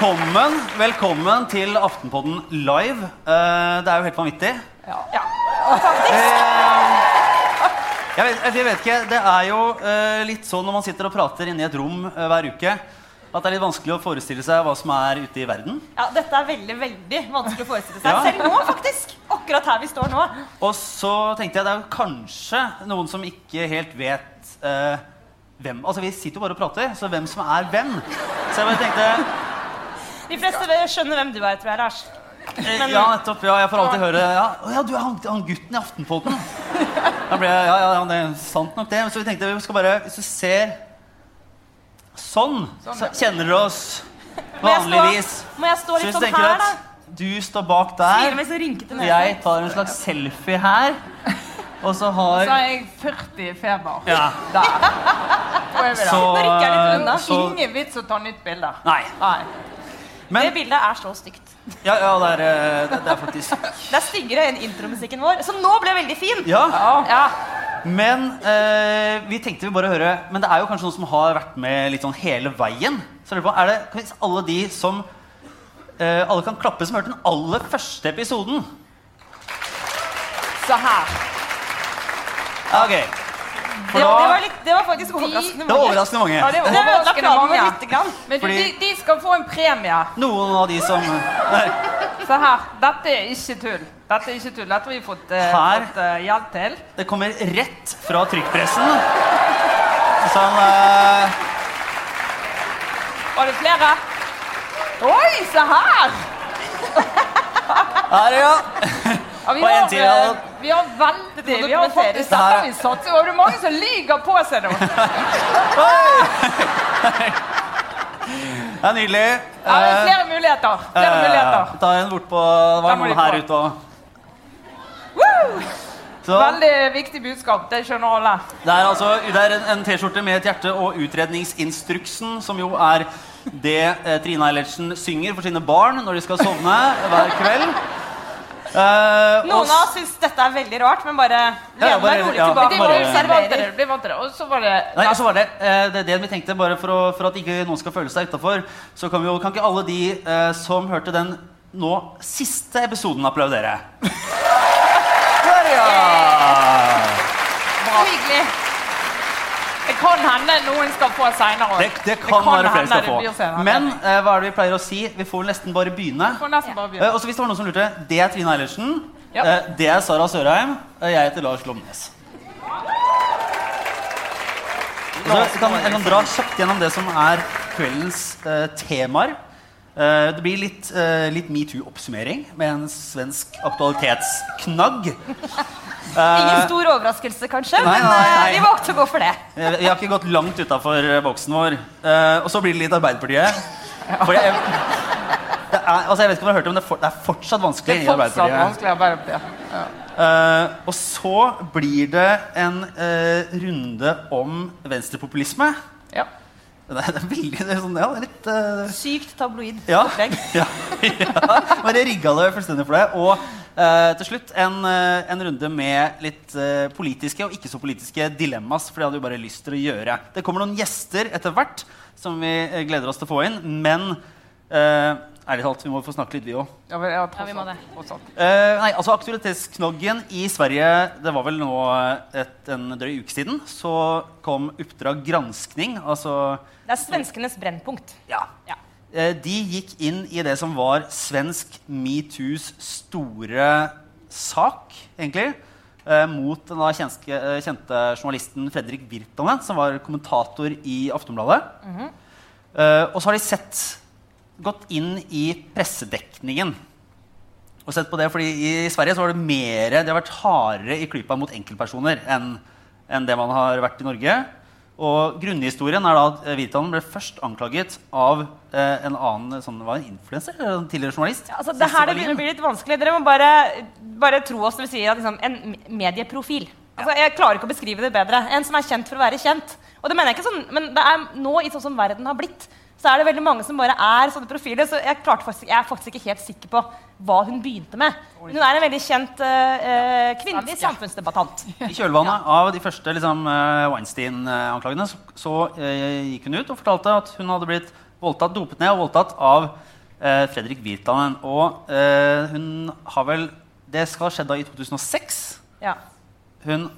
Velkommen, velkommen til Aftenpodden live. Uh, det er jo helt vanvittig. Ja. Eh, jeg, vet, jeg vet ikke, Det er jo uh, litt sånn når man sitter og prater inne i et rom hver uke, at det er litt vanskelig å forestille seg hva som er ute i verden. Ja, dette er veldig veldig vanskelig å forestille seg. Ja. Selv nå, faktisk. Akkurat her vi står nå. Og så tenkte jeg det er jo kanskje noen som ikke helt vet eh, hvem Altså Vi sitter jo bare og prater, så hvem som er hvem. Så jeg bare tenkte De fleste skjønner hvem du er, tror jeg, Lars. Men, Ja, nettopp. Ja, jeg får alltid høre ja, ja, du er han, han gutten i Aftenpodden. Da ble jeg, ja, ja, det er sant nok det. Så vi tenkte vi skal bare Hvis du ser sånn, så kjenner dere oss Må jeg stå- vanligvis. Må jeg stå litt sånn her, da? du står bak der, og jeg tar en slags selfie her, og så har Så har jeg 40 feber. Ja, Der. Er så, så Ingen vits å ta nytt bilde. Nei. Nei. Det bildet er så stygt. Ja, ja det, er, eh, det, det er faktisk Det er styggere enn intromusikken vår, som nå ble veldig fin. Ja. Ja. Men eh, vi tenkte vi bare høre Men det er jo kanskje noen som har vært med litt sånn hele veien. Så er det kan alle de som eh, Alle kan klappe som hørte den aller første episoden? Så her. Ok. For Det, da, det, var litt, det var faktisk overraskende det var overraskende mange. Ja, det var Det overraskende mange. lite grann. Men du, Fordi- de, de skal få en premie. Noen av de som Nei. Se her. Dette er ikke tull. Dette er ikke tull. Dette har vi fått, uh, Her. fått uh, hjelp til. Det kommer rett fra trykkpressen. Sånn uh, Var det flere? Oi, se her! Her, ja. Og en til, ja. Vi har veldig Vi har faktisk Det Dette er- har vi satt, Og det er mange som lyver på seg nå. Det er nydelig. Ja, det er Eh, flere muligheter. Flere eh, muligheter. Ta en bort på Det var noen her ute òg. Veldig viktig budskap. Det skjønner alle. Det er altså det er en, en T-skjorte med et hjerte og utredningsinstruksen, som jo er det eh, Trine Eilertsen synger for sine barn når de skal sovne hver kveld. Eh, Noen av oss syns dette er veldig rart, men bare Ja, len deg rolig ja. Tilbake og bare- det. observerer. Bli vant til det. Og så var det Nei, så var det, eh, det er det vi tenkte, bare for, å, for at ikke noen skal føle seg utafor, så kan, vi kan ikke alle de eh, som hørte den nå siste episoden, applaudere? Der, ja! Så hyggelig. Det kan hende noen skal få seinere Det, det kan være flere skal få. Men Men eh, hva er det vi pleier å si? Vi får nesten bare begynne. får nesten bare Eh, begynne. og også hvis det var noen som lurte, Det er Trine Eilertsen. Ja. Eh, det er Sara Sørheim. og Jeg heter Lars Lomnes. Så kan, jeg kan dra kjapt gjennom det som er kveldens eh, temaer. Eh, det blir litt, uh, litt metoo-oppsummering med en svensk aktualitetsknagg. Ingen stor overraskelse, kanskje, Nei, men nei, eh, nei. vi valgte å gå for det. Eh, Vi har ikke gått langt utafor boksen vår. Eh, og så blir det litt Arbeiderpartiet. For jeg, det er, altså jeg vet ikke om dere har hørt det, men det er, for, det er fortsatt Det vanskelig i fortsatt Arbeiderpartiet. vanskelig Arbeiderpartiet. Ja. Uh, og så blir det en uh, runde om venstrepopulisme. Ja. Det er, det er veldig det er sånn, ja, det er litt uh... Sykt tabloid ja, opplegg. ja, ja. Bare rigga det fullstendig for det. Og uh, til slutt en, uh, en runde med litt eh, politiske og ikke så politiske dilemmas. For det hadde vi bare lyst til å gjøre. Det kommer noen gjester etter hvert som vi gleder oss til å få inn. Men ærlig talt, vi må få snakke litt, vi òg. Ja, ja, Ja, vi må det. Eh, nei, altså Aktualitetsknoggen i Sverige Det var vel nå et, en drøy uke siden. Så kom Oppdrag granskning. Altså Det er svenskenes brennpunkt. Ja. Ja. Eh, de gikk inn i det som var svensk metoos store sak, egentlig. eh, mot den da kjenske, eh, kjente journalisten Fredrik Virtanen, som var kommentator i Aftonbladet. Eh, og så har de sett gått inn i pressedekningen. Og sett på det, fordi I Sverige så var det mer, det har vært hardere i klypa mot enkeltpersoner enn enn det man har vært i Norge. Og Grunnhistorien er da at eh, Virtanen ble først anklaget av eh, en annen sånn, var en influenser, en tidligere journalist. Ja, altså, det her det begynner å bli litt vanskelig. Dere må bare, bare tro oss når vi sier at liksom, en medieprofil. Altså, jeg klarer ikke å beskrive det bedre. En som er kjent for å være kjent. Og det mener jeg ikke sånn, men det er nå i sånn som verden har blitt, så er det veldig mange som bare er sånne profiler. Så jeg, faktisk, jeg er faktisk ikke helt sikker på hva hun begynte med. Men hun er en veldig kjent uh, kvinnelig samfunnsdebattant. I kjølvannet av de første liksom, Weinstein-anklagene så, så uh, gikk hun ut og fortalte at hun hadde blitt voldtatt, dopet ned og voldtatt av uh, Fredrik Virtanen. Og hun har vel Det skal ha skjedd da i 2006. Ja. Hun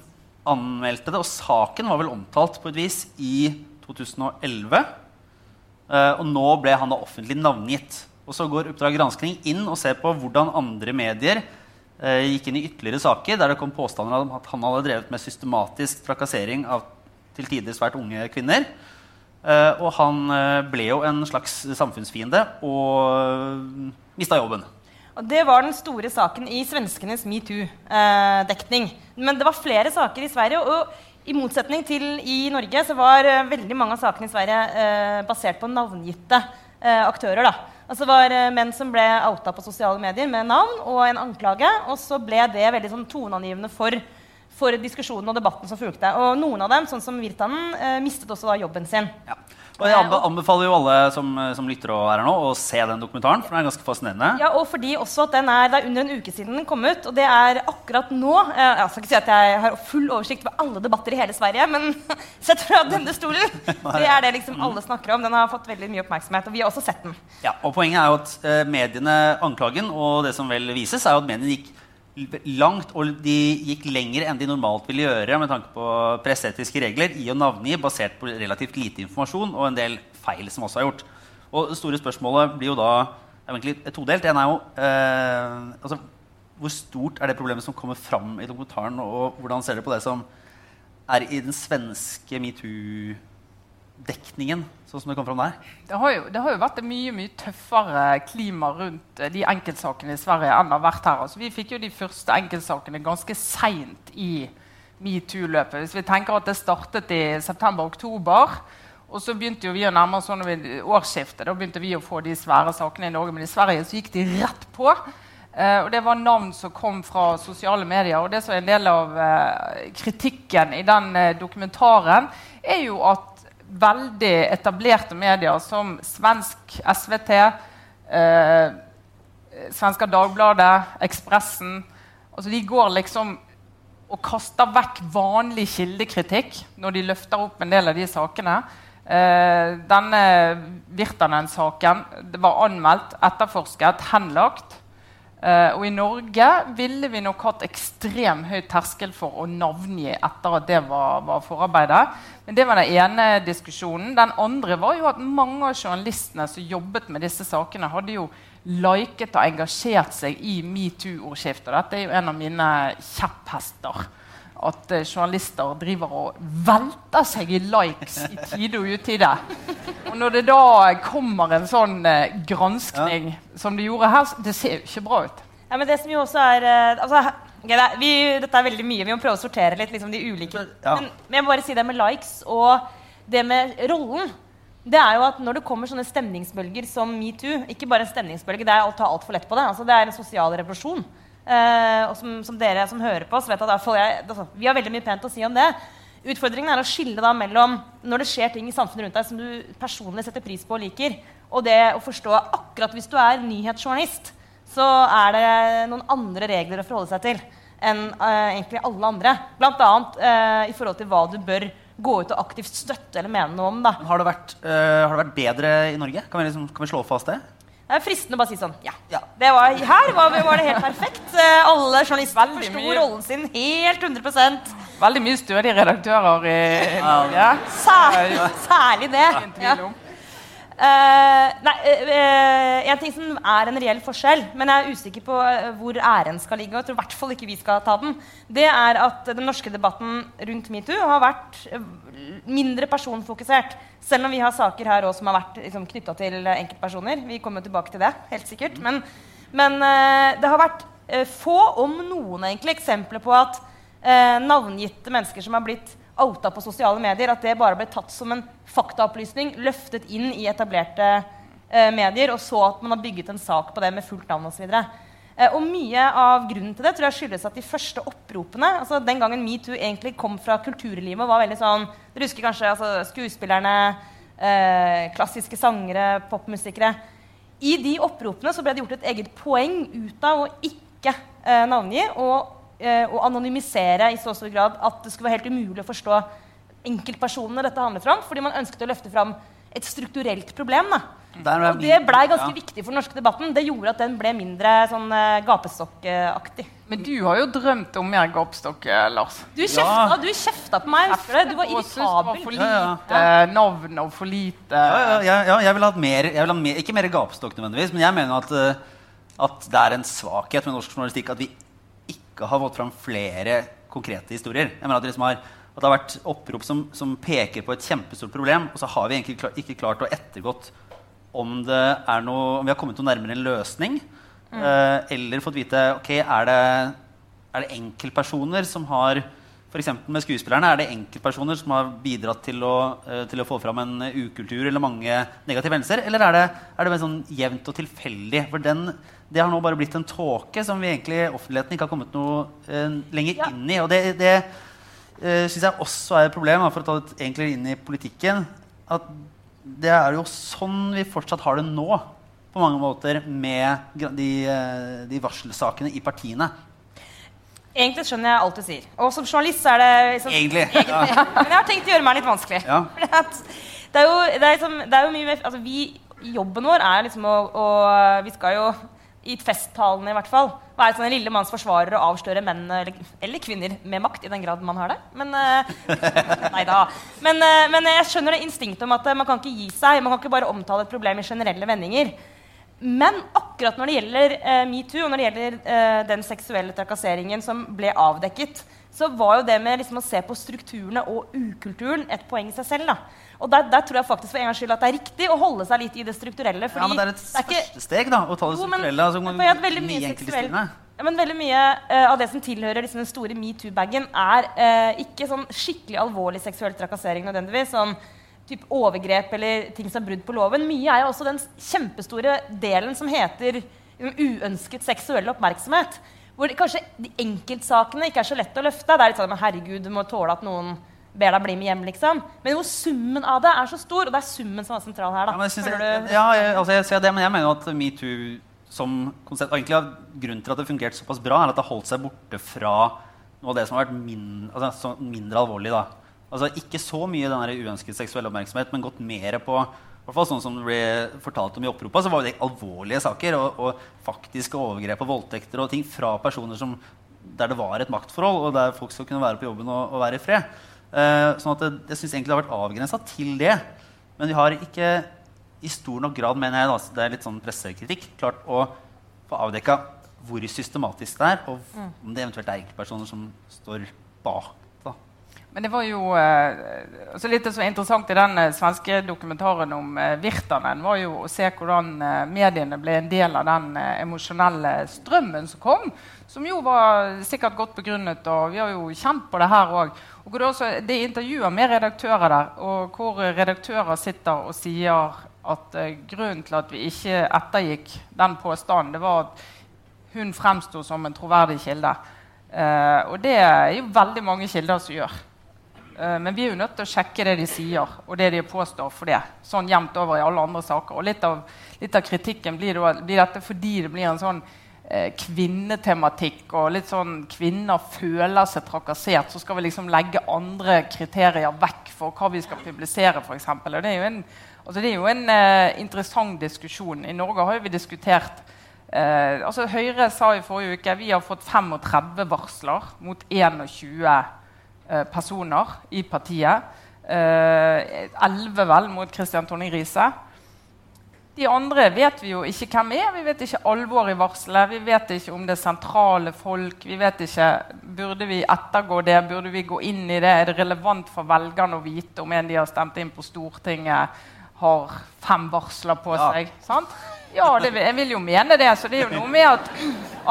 anmeldte det, og saken var vel omtalt på et vis i 2011. Uh, og nå ble han da offentlig navngitt. Og så går Oppdrag granskning inn og ser på hvordan andre medier uh, gikk inn i ytterligere saker der det kom påstander om at han hadde drevet med systematisk trakassering av til tider svært unge kvinner. Uh, og han ble jo en slags samfunnsfiende og mista jobben. Og Det var den store saken i svenskenes metoo-dekning. Men det var flere saker i Sverige. og i motsetning til i Norge så var uh, veldig mange av sakene i Sverige uh, basert på navngitte uh, aktører. da. Altså var menn som ble outa på sosiale medier med navn og en anklage. Og så ble det veldig sånn toneangivende for, for, diskusjonen og debatten som fulgte. Og noen av dem, sånn som Virtanen, mistet også da jobben sin. Ja. Og jeg anbefaler jo alle som, som, lytter og er her nå, å se den dokumentaren. For den er ganske fascinerende. Ja, og fordi også at den er, Det er under en uke siden den kom ut. Og det er akkurat nå eh, Jeg skal ikke si at jeg har full oversikt over alle debatter i hele Sverige, men sett fra denne stolen, det er det liksom alle snakker om. Den har fått veldig mye oppmerksomhet, og vi har også sett den. Ja, og Poenget er jo at mediene, anklagen og det som vel vises, er jo at mediene gikk langt, og de gikk lenger enn de normalt ville gjøre med tanke på presseetiske regler i å navngi basert på relativt lite informasjon og en del feil som også er gjort. Og det store spørsmålet blir jo da egentlig todelt. En er jo eh, altså, Hvor stort er det problemet som kommer fram i dokumentaren, og hvordan ser dere på det som er i den svenske metoo dekningen, sånn som det kom fram der? Det har, jo, det har jo vært et mye mye tøffere klima rundt eh, de enkeltsakene i Sverige enn det har vært her. Altså, vi fikk jo de første enkeltsakene ganske seint i metoo-løpet. Hvis vi tenker at det startet i september-oktober, og så begynte vi å nærme oss sånn årsskiftet. Da begynte vi å få de svære sakene i Norge, men i Sverige så gikk de rett på. Uh, og Det var navn som kom fra sosiale medier. Og det som er en del av uh, kritikken i den uh, dokumentaren, er jo at veldig etablerte medier som svensk SVT, eh, Svenska Dagbladet, Ekspressen altså De går liksom og kaster vekk vanlig kildekritikk når de løfter opp en del av de sakene. Eh, denne Virtanen-saken var anmeldt, etterforsket, henlagt. Uh, og i Norge ville vi nok hatt ekstremt høy terskel for å navngi etter at det var, var, forarbeidet. Men Det var den ene diskusjonen. Den andre var jo at mange av journalistene som jobbet med disse sakene, hadde jo liket og engasjert seg i metoo-ordskiftet. Dette er jo en av mine kjepphester. At uh, journalister driver og velter seg i likes i tide og utide. Og når det da kommer en sånn uh, granskning ja. som det gjorde her, det ser jo ikke bra ut. Ja, men det som jo også er uh, altså, okay, det er, vi, Dette er veldig mye. Vi må prøve å sortere litt liksom, de ulike. Ja. Men, men, jeg må bare si det med likes og det med rollen. Det er jo at Når det kommer sånne stemningsbølger som metoo Ikke bare en stemningsbølge, det er å ta altfor lett på det. Altså, det er en sosial revolusjon. Uh, og som, som, dere som hører på, oss, vet at jeg, altså, vi har veldig mye pent å si om det. Utfordringen er å skille da mellom når det skjer ting i samfunnet rundt deg som du personlig setter pris på og liker, og det å forstå akkurat hvis du er nyhetsjournalist, så er det noen andre regler å forholde seg til enn uh, egentlig alle andre. Bl.a. Uh, i forhold til hva du bør gå ut og aktivt støtte eller mene noe om. Da. Har, det vært, har det vært bedre i Norge? Kan vi, liksom, kan vi slå fast det? Det er fristende å bare si sånn Ja. var, her var, var, det helt perfekt. Uh, alle journalister forsto rollen sin helt 100 Veldig mye stødige redaktører i Norge. Særlig, særlig det. Ja. Uh, nei, uh, en ting som er en reell forskjell, men jeg er usikker på hvor æren skal ligge, og jeg tror i hvert fall ikke vi skal ta den, det er at den norske debatten rundt metoo har vært mindre personfokusert. Selv om vi har saker her også som har vært liksom, knytta til enkeltpersoner. Vi kommer tilbake til det, helt sikkert. Men, men uh, det har vært få, om noen, egentlig, eksempler på at uh, navngitte mennesker som har blitt outa på sosiale medier, at det bare ble tatt som en faktaopplysning, løftet inn i etablerte eh, medier, og så at man har bygget en sak på det med fullt navn osv. Eh, og mye av grunnen til det tror jeg skyldes at de første oppropene altså Den gangen metoo egentlig kom fra kulturlivet og var veldig sånn Dere husker kanskje altså, skuespillerne eh, klassiske sangere, popmusikere. I de oppropene så ble det gjort et eget poeng ut av å ikke eh, navngi og, eh, og anonymisere i så stor grad at det skulle være helt umulig å forstå enkeltpersonene dette handlet om, fordi man ønsket å løfte fram et strukturelt problem. Da. Der er Og det blei ganske ja. viktig for den norske debatten. Det gjorde at den ble mindre sånn uh, gapestokkaktig. Men du har jo drømt om mer gapestokk, eh, Lars. Du kjefta, du kjefta på meg. husker du det? Du var irritabel. det var irritabel. lite Ja, ja. navn og for lite Ja, ja, ja, ja, jeg ville hatt mer, vil ha mer Ikke mer gapestokk nødvendigvis, men jeg mener at, eh, at det er en svakhet med norsk journalistikk at vi ikke har fått fram flere konkrete historier. Jeg mener at, det liksom har, at det har vært opprop som, som peker på et kjempestort problem, og så har vi egentlig ikke klart å ettergått om, det er noe, om vi har kommet noe nærmere en løsning. eh, eller fått vite ok, er det, er det enkeltpersoner som har F.eks. med skuespillerne er det enkeltpersoner som har bidratt til å, eh, til å få fram en ukultur eller mange negative hendelser? Eller er det, er det sånn jevnt og tilfeldig? For den, det har nå bare blitt en tåke som vi egentlig offentligheten ikke har kommet noe uh, lenger Ja. inn i. Og det, det uh, syns jeg også er et problem, for å ta det egentlig inn i politikken. At det er jo sånn vi fortsatt har det nå, på mange måter, med de, eh, de varselsakene i partiene. Egentlig skjønner jeg alt du sier. Og som journalist så er det liksom, Egentlig. Ja. Ja, men jeg har tenkt å gjøre meg litt vanskelig. Ja. Det er jo, det er liksom, det er jo mye mer altså vi, Jobben vår er liksom å, å Vi skal jo, i festtalene i hvert fall, være sånn en lille manns forsvarer og avsløre menn eller, eller kvinner med makt, i den grad man har det. Men uh. Men, uh, men jeg skjønner det instinktet om at uh, man kan ikke gi seg. Man kan ikke bare omtale et problem i generelle vendinger. Men akkurat når det gjelder metoo, og når det gjelder den seksuelle trakasseringen som ble avdekket, så var jo det med liksom, å se på strukturene og ukulturen et poeng i seg selv. Da. Og der, der tror jeg faktisk for en gangs skyld at det er riktig å holde seg litt i det strukturelle. ja, men det er et første steg, da, å ta det Jo, men- strukturelle. Altså, veldig mye seksuell- ja, men veldig mye uh, av det som tilhører liksom, den store metoo-bagen, er uh, ikke sånn skikkelig alvorlig seksuell trakassering nødvendigvis. Sånn typ overgrep eller ting som er brudd på loven. Mye er jo også den kjempestore delen som heter liksom, uønsket seksuell oppmerksomhet. Hvor det, kanskje de enkeltsakene ikke er så lett å løfte. Det er litt sånn men herregud, du må tåle at noen ber deg bli med hjem. liksom. Men hvor summen av det er så stor, og det er summen som er sentral her. da. Ja, men jeg, jeg, ja, jeg, altså jeg ser det, men jeg mener jo at metoo som konsept egentlig av Grunnen til at det fungerte såpass bra, er at det holdt seg borte fra noe av det som har vært min, altså, så mindre alvorlig. da. Altså Ikke så mye den uønsket seksuell oppmerksomhet, men gått mer på hvert fall sånn som det ble fortalt om i oppropa, så var det alvorlige saker og, og faktiske overgrep og voldtekter og ting fra personer som, der det var et maktforhold, og der folk skal kunne være på jobben og, og være i fred. Eh, sånn at jeg syns egentlig det har vært avgrensa til det. Men vi har ikke i stor nok grad, mener jeg, da, det er litt sånn pressekritikk, klart å få avdekka hvor systematisk det er, og om det eventuelt er enkeltpersoner som står bak. da. Men det var jo eh, altså litt så er interessant i den eh, svenske dokumentaren om Virtanen, var jo å se hvordan mediene ble en del av den emosjonelle strømmen som kom. Som jo var sikkert godt begrunnet, og vi har jo kjent på det her òg. Og også, er intervjuer med redaktører der, og hvor redaktører sitter og sier at eh, grunnen til at vi ikke ettergikk den påstanden, det var at hun fremsto som en troverdig kilde. Eh, og det er jo veldig mange kilder som gjør. Eh, men vi er jo nødt til å sjekke det de sier, og det de påstår for det. Sånn jevnt over i alle andre saker. Og litt av, litt av kritikken blir, det, blir dette fordi det blir en sånn kvinnetematikk, og litt sånn kvinner føler seg trakassert. Så skal vi liksom legge andre kriterier vekk for hva vi skal publisere, f.eks. Det er jo en, altså det er jo en eh, interessant diskusjon. I Norge har vi diskutert Eh, altså Høyre sa i forrige uke vi har fått 35 varsler mot 21 eh, personer i partiet. Eh, 11 vel mot Kristian Tonning Riise. De andre vet vi jo ikke hvem er. Vi vet ikke alvoret i varselet. Vi vet ikke om det er sentrale folk. Vi vet ikke, Burde vi ettergå det? Burde vi gå inn i det? Er det relevant for velgerne å vite om en de har stemt inn på Stortinget, har fem varsler på Ja. seg? sant? Ja, det, jeg vil jo mene det. Så det er jo noe med at,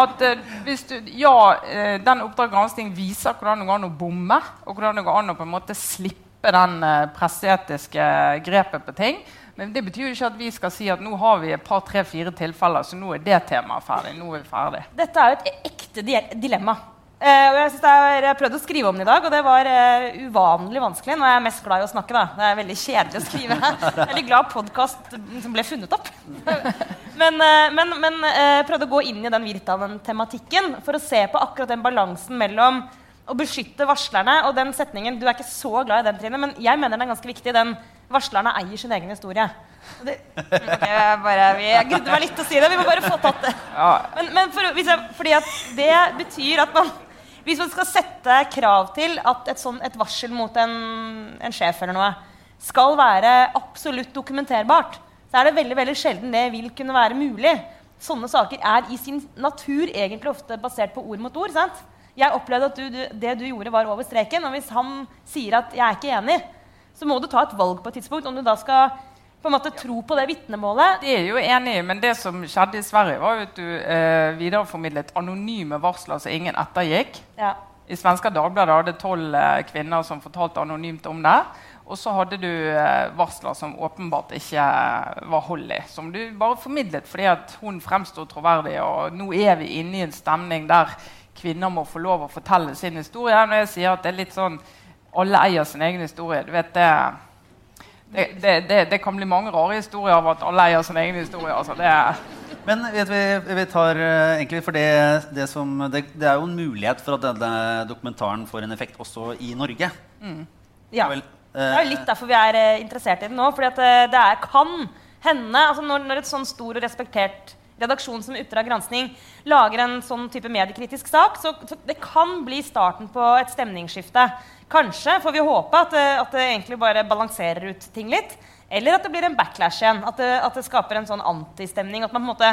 at eh, hvis du, ja, eh, den Oppdrag gransking viser hvordan det går an å bomme, og hvordan det går an å på en måte slippe den uh, presseetiske grepet på ting. Men det betyr jo ikke at vi skal si at nå har vi et par, tre, fire tilfeller, så nå er det temaet ferdig. nå er vi ferdig. Dette er jo et ekte dilemma. Uh, jeg, jeg prøvde å skrive om den i dag, og det var uh, uvanlig vanskelig. Nå er jeg mest glad i å snakke. da. Det er veldig kjedelig å skrive. Jeg er veldig glad podkast som ble funnet opp. men uh, men, men prøvde å gå inn i den Virtanen-tematikken for å se på akkurat den balansen mellom å beskytte varslerne og den setningen Du er ikke så glad i den, Trine, men jeg mener den er ganske viktig. Den varslerne eier sin egen historie. Det, okay, bare, jeg grudde meg litt til å si det. Vi må bare få tatt det. Men, men for, jeg, fordi at det betyr at man hvis man skal sette krav til at et, sånn, et varsel mot en, en, sjef eller noe skal være absolutt dokumenterbart, så er det veldig veldig sjelden det vil kunne være mulig. Sånne saker er i sin natur egentlig ofte basert på ord mot ord. sant? Jeg opplevde at du, du, det du gjorde, var over streken. Og hvis han sier at 'jeg er ikke enig', så må du ta et valg på et tidspunkt om du da skal på en måte tro på det vitnemålet. Det er jo enig men det som skjedde i Sverige, var jo at du eh, videreformidlet anonyme varsler som ingen ettergikk. Ja. I Svenska Dagbladet hadde tolv eh, kvinner som fortalte anonymt om det. Og så hadde du eh, varsler som åpenbart ikke var hold i. Som du bare formidlet fordi at hun fremsto troverdig. Og nå er vi inne i en stemning der kvinner må få lov å fortelle sin historie. Når jeg sier at det er litt sånn alle eier sin egen historie. du vet det det, det, det, det, kan bli mange rare historier av at alle eier sin egen historie. Altså, Men vet vi, vi tar uh, egentlig for det, som, det, er jo en mulighet for at denne dokumentaren får en effekt også i Norge. Mm. Ja. Vel, det er jo litt derfor vi er uh, interessert i det nå. For det er, kan hende altså når, når, et sånn stor og respektert redaksjon som Utdrag gransking lager en sånn type mediekritisk sak, så, så det kan bli starten på et stemningsskifte. Kanskje får vi håpe at det, at det, egentlig bare balanserer ut ting litt. Eller at det blir en backlash igjen. At det, at det skaper en sånn antistemning. At man på en måte,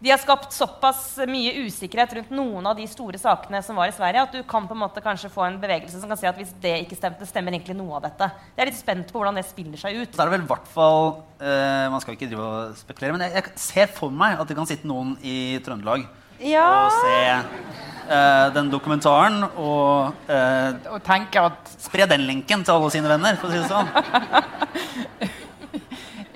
de har skapt såpass mye usikkerhet rundt noen av de store sakene som var i Sverige, at du kan på en måte kanskje få en bevegelse som kan si at hvis det ikke stemte, stemmer egentlig noe av dette. Jeg er litt spent på hvordan det spiller seg ut. Så er det vel hvert fall, uh, Man skal ikke drive og spekulere, men jeg, jeg, ser for meg at det kan sitte noen i Trøndelag ja. og se uh, den dokumentaren og, uh, og tenke at Spre den linken til alle sine venner, for å si det sånn.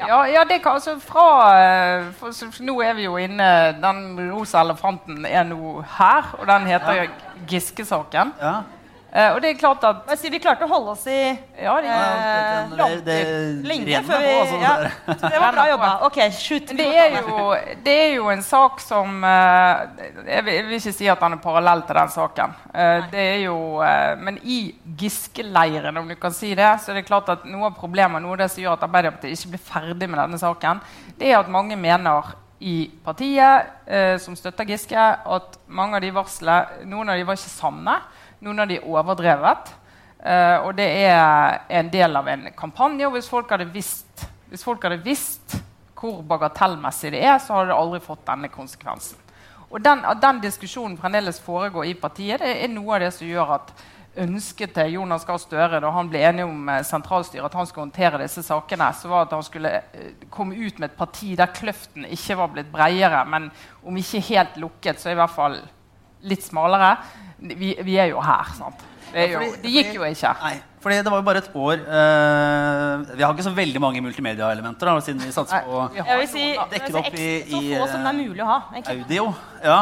ja, ja, det kan altså fra eh, for, så, Nå er vi jo inne Den rosa elefanten er nå her, og den heter. Giske-saken. Ja. Uh, og det er klart at Men, Vi klarte å holde oss i ja, det, uh, det, det, lenge før vi altså, ja. Det var bra jobba. Ok, shoot. Det er, jo, det er jo en sak som uh, jeg, vil, jeg, vil, ikke si at den er parallell til den saken. det er jo, men i Giske-leiren, om du kan si det, så er det klart at noe av problemet, noe av det som gjør at Arbeiderpartiet ikke blir ferdig med denne saken, det er at mange mener i partiet som støtter Giske, at mange av de varslene Noen av de var ikke sanne. Noen av de er overdrevet. Uh, og det er en del av en kampanje. Og hvis folk hadde visst, folk hadde visst hvor bagatellmessig det er, så hadde det aldri fått denne konsekvensen. Og den, At den diskusjonen fremdeles foregår i partiet, det er noe av det som gjør at ønsket til Jonas Gahr Støre da han ble enig om eh, sentralstyret, at han skulle håndtere disse sakene, så var at han skulle eh, komme ut med et parti der kløften ikke var blitt bredere, men om ikke helt lukket, så i hvert fall litt smalere vi, vi, er jo her, sant? Det, jo, det gikk jo ikke. Nei, fordi det var jo bare et år uh, Vi har ikke så veldig mange multimediaelementer siden vi satser på Jeg vil si, det opp i, i Så få som det er mulig å ha. Egentlig. Audio. Ja.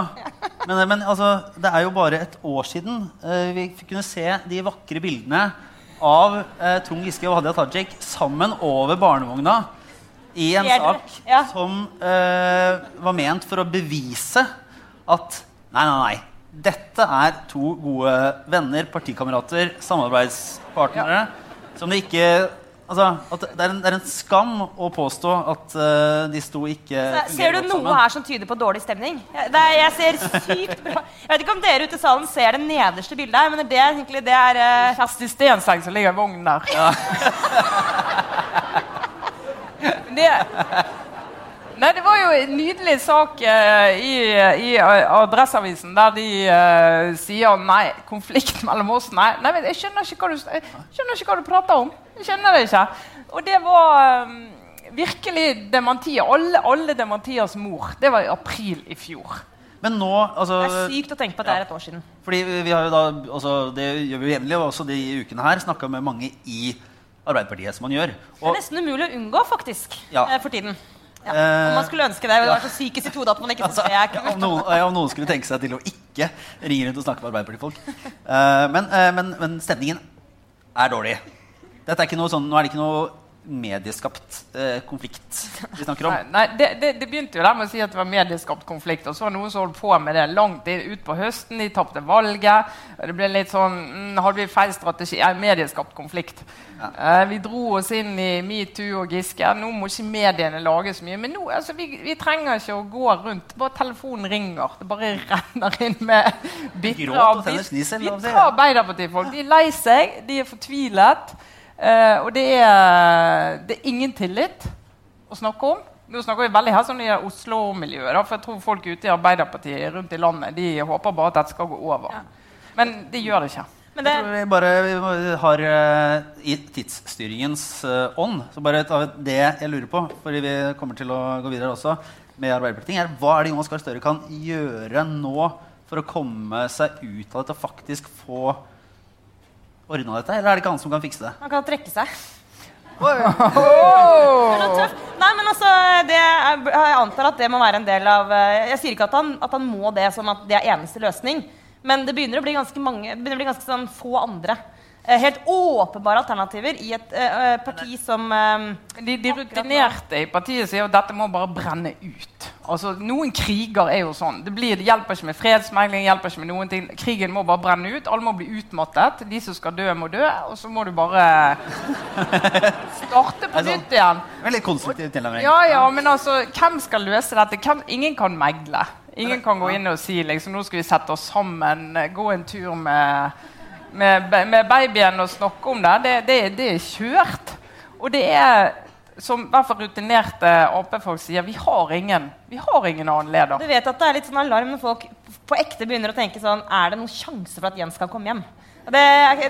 Men, men altså, det er jo bare et år siden uh, vi kunne se de vakre bildene av uh, Trond Giske og Hadia Tajik sammen over barnevogna i en sak ja. som var ment for å bevise at Nei, nei, nei. Dette er to gode venner, partikamerater, samarbeidspartnere ja. som det ikke Altså, det er, en, det, er en, skam å påstå at uh, de sto ikke Så, Ser du noe sammen. her som tyder på dårlig stemning? Jeg, det, jeg ser sykt bra Jeg vet ikke om dere ute i salen ser det nederste bildet her, men det egentlig det er uh, Kjersti Stenseng som ligger i vognen der. Ja. det, Nei, Det var jo en nydelig sak uh, i, i Adresseavisen der de uh, sier nei, konflikt mellom oss Nei, nei jeg, skjønner ikke hva du, skjønner ikke hva du prater om. Jeg skjønner det ikke. Og det var um, virkelig dementier. Alle, alle dementiers mor. Det var i april i fjor. Men nå, altså, det er sykt å tenke på at det er et år siden. Fordi vi har jo da, altså, Det gjør vi jo jevnlig, og også de ukene her snakka med mange i Arbeiderpartiet. som man gjør. Og, det er nesten umulig å unngå, faktisk, ja. Eh, for tiden. Ja, om man skulle ønske det. Det var så syk i sitt hode at man ikke altså, jeg om, noen, om noen skulle tenke seg til å ikke ringe rundt og snakke med Arbeiderpartifolk. Uh, men, uh, men, men, stemningen er dårlig. Dette er ikke noe sånn, nå er det ikke noe medieskapt eh, konflikt vi snakker om. Nei, nei det, det, det, begynte jo der med å si at det var medieskapt konflikt. Og så var det noen som holdt på med det langt ut på høsten. De tapte valget. Det ble litt sånn mm, Hadde vi feil strategi? Ja, medieskapt konflikt. Ja. Eh, vi dro oss inn i metoo og Giske. Nå må ikke mediene lage så mye. Men nå, altså, vi, vi, trenger ikke å gå rundt. Bare telefonen ringer. Det bare renner inn med bitre Arbeiderpartifolk. De er lei seg. De er fortvilet. Uh, og det er, det er, ingen tillit å snakke om. Nå snakker vi veldig her sånn i Oslo-miljøet. For jeg tror folk ute i Arbeiderpartiet rundt i landet de håper bare at dette skal gå over. Ja. Men de gjør det ikke. Men det... Jeg tror vi bare har uh, i tidsstyringens uh, ånd så bare det jeg lurer på, fordi vi kommer til å gå videre også med Arbeiderpartiet, er hva er det Jonas Gahr Støre kan gjøre nå for å komme seg ut av dette og faktisk få ordna dette, eller er det ikke han som kan fikse det? Han kan trekke seg. Oh. Nei, men altså, det, Jeg antar at det må være en del av eh, Jeg sier ikke at han, at han må det som at det er eneste løsning, men det begynner å bli ganske, mange, å bli ganske sånn få andre helt åpenbare alternativer i et uh, parti som uh, de, de, rutinerte i partiet sier at dette må bare brenne ut. Altså, Noen kriger er jo sånn. Det, blir, det hjelper ikke med fredsmegling. hjelper ikke med noen ting. Krigen må bare brenne ut. Alle må bli utmattet. De som skal dø, må dø. Og så må du bare starte på altså, nytt igjen. Veldig konstruktiv tilnærming. Ja, ja, men altså, hvem skal løse dette? Hvem, ingen kan megle. Ingen kan gå inn og si liksom, nå skal vi sette oss sammen, gå en tur med med, med babyen og snakke om det, det, det, det, er kjørt. Og det er, som i hvert fall rutinerte Ap-folk sier, vi har ingen vi har ingen annen leder. Du vet at det er litt sånn alarm når folk på ekte begynner å tenke sånn Er det noen sjanse for at Jens kan komme hjem? Det,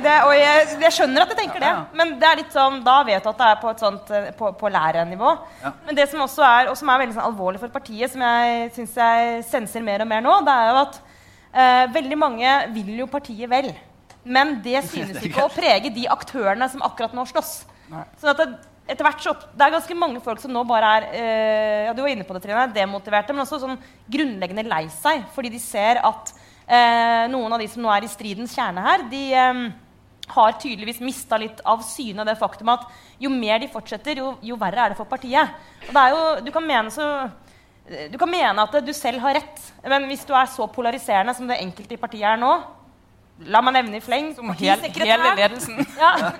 det, og jeg, jeg, skjønner at de tenker det, men det er litt sånn, da vet du at det er på et sånt eh, på, på lærernivå. Ja. Men det som også er, og som er veldig sånn alvorlig for partiet, som jeg syns jeg senser mer og mer nå, det er jo at eh, veldig mange vil jo partiet vel. Men det synes ikke å prege de aktørene som akkurat nå slåss. Så det, etter hvert så, det er ganske mange folk som nå bare er eh, ja, du var inne på det, Trine, demotiverte, men også sånn grunnleggende lei seg. Fordi de ser at eh, noen av de som nå er i stridens kjerne her, de eh, har tydeligvis mista litt av syne det faktum at jo mer de fortsetter, jo, jo verre er det for partiet. Og det er jo, du kan mene så du kan mene at du selv har rett, men hvis du er så polariserende som det enkelte i partiet er nå, La meg nevne i fleng. Som hel, hele ledelsen. Ja.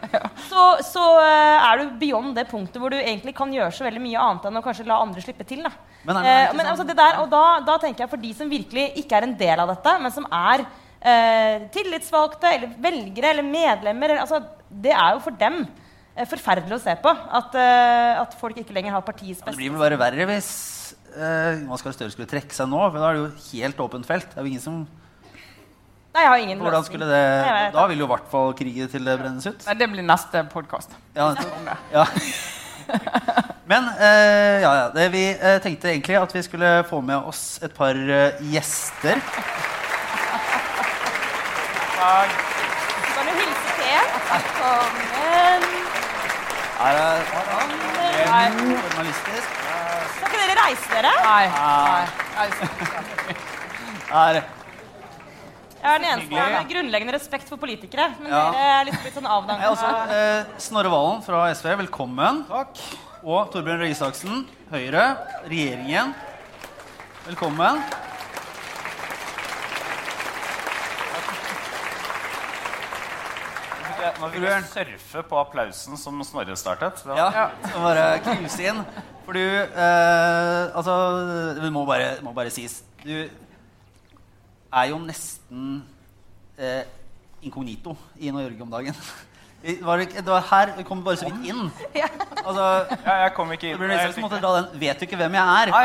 Så, så uh, er du beyond det punktet hvor du egentlig kan gjøre så veldig mye annet enn å kanskje la andre slippe til. Da. Men, uh, men altså, det der, og da, da, tenker jeg for de som virkelig ikke er en del av dette, men som er eh, tillitsvalgte eller velgere eller medlemmer eller, altså, Det er jo for dem forferdelig å se på at, at folk ikke lenger har partiets beste. det blir vel bare verre hvis uh, Jonas Gahr Støre skulle trekke seg nå. For da er det jo helt åpent felt. Det er jo ingen som Nei, jeg har ingen Hvordan skulle det, Da vil jo i hvert fall krigen til det brennes ut. Nei, Det blir neste podkast. Ja, ja. Men eh, ja, ja. Det, vi eh, tenkte egentlig at vi skulle få med oss et par eh, gjester. Takk. Kan du hilse til? Velkommen. Her er journalistisk. Skal ikke dere reise dere? Nei. Nei. Her jeg er den eneste med har grunnleggende respekt for politikere. Men ja. dere er litt blitt sånn avdanka. Altså, eh, Snorre Valen fra SV, velkommen. Takk. Og Torbjørn Røe Isaksen, Høyre, regjeringen. Velkommen. Nå vil jeg surfe på applausen som Snorre startet. Ja, ja. bare knuse inn. For du eh, Altså, det må bare, må bare sies. Du er jo nesten eh, inkognito i Norge om dagen. Det var, det var, her Vi kom bare så vidt inn. Altså, ja, jeg kom ikke inn. Det blir måtte dra den 'Vet du ikke hvem jeg er?' Nei.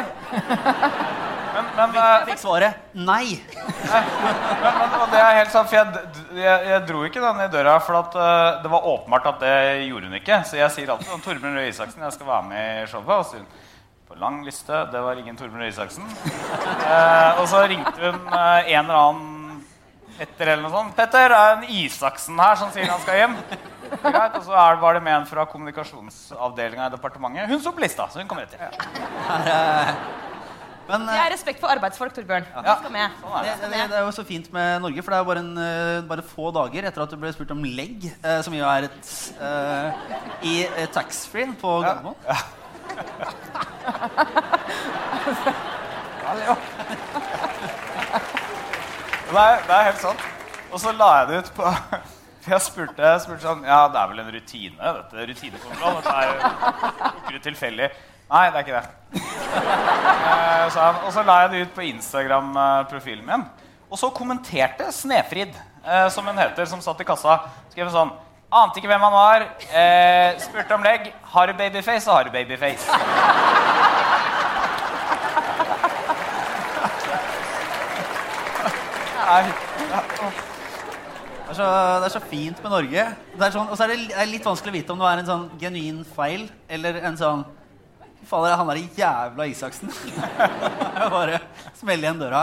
Men, men, jeg eh, fikk svaret 'nei'. nei. Men, men, det er helt sant, for jeg, jeg, jeg dro ikke den i døra. For at, uh, det var åpenbart at det gjorde hun ikke. Så jeg sier alltid om Torbjørn Røe Isaksen jeg skal være med i showet. Og så på lang liste. Det var ingen Torbjørn Røe Isaksen. Eh, og så ringte hun eh, en eller annen Petter eller noe sånt. 'Petter, det er en Isaksen her som sier han skal hjem?' Greit, og så er, var det med en fra kommunikasjonsavdelinga i departementet. Hun sto på lista, så hun kom rett inn. Ja. Men Det eh, er respekt for arbeidsfolk, Torbjørn. Ja. skal med. Sånn det, det, det er jo så fint med Norge, for det er bare, en, eh, bare få dager etter at du ble spurt om legg, eh, som jo er et eh, i eh, taxfree på Gardermoen. Det er, det er helt sant. Og så la jeg det ut på For jeg spurte, jeg spurte sånn Ja, det er vel en rutine, dette rutinekontroll. Dette er jo du tilfeldig. Nei, det er ikke det. Så. Og så la jeg det ut på Instagram-profilen min. Og så kommenterte Snefrid, eh, som hun heter, som satt i kassa, skrev sånn Ante ikke hvem han var. Eh, spurte om legg. Har du babyface, så har du babyface. Det er, så, det er så fint med Norge. Det sånn, og så er det li- litt vanskelig å vite om det er en sånn genuin feil eller en sånn Fy fader, han er jævla Isaksen. Bare smelle igjen døra.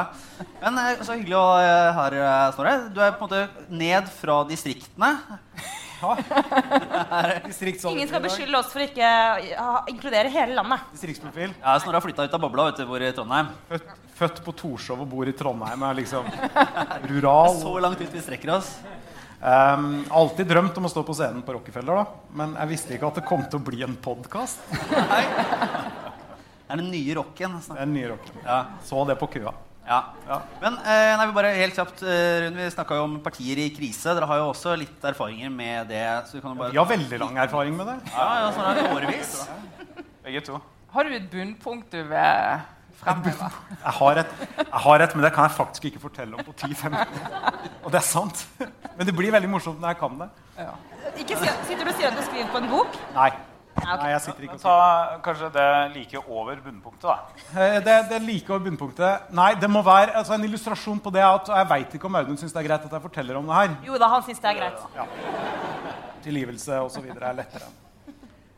Men eh, så hyggelig å ha deg her, eh, Snorre. Du er på en måte ned fra distriktene. Ingen skal beskylde oss for ikke å inkludere hele landet. Distriktsprofil. Ja, Snorre har flytta ut av bobla du, hvor i Trondheim. Født, født på Torshov og bor i Trondheim. Er liksom rural. Så langt ut vi strekker oss. Um, alltid drømt om å stå på scenen på Rockefeller, da. men jeg visste ikke at det kom til å bli en podkast. Det er den nye rocken. Er den nye rocken. Ja. Så det på køa. Ja. Ja. Men eh, nei, vi bare helt kjapt, eh, Rune, vi snakka jo om partier i krise. Dere har jo også litt erfaringer med det. Så vi kan jo bare... Vi har veldig lang erfaring med det. Ja, ja, sånn er det årevis. Begge to. Har du et bunnpunkt du vil fremheve? Jeg har, et, jeg har et, men det kan jeg faktisk ikke fortelle om på 10-15 Og det er sant. Men det blir veldig morsomt når jeg kan det. Ikke si, sitter du og sier at du skriver på en bok? Nei. Nei. Nei, jeg sitter ikke og Ta kanskje det like over bunnpunktet, da. Eh, Det, det like over bunnpunktet. Nei, det må være altså En illustrasjon på det at jeg veit ikke om Audun syns det er greit at jeg forteller om det her. Jo da, han syns det er greit. Ja. Tilgivelse osv. er lettere.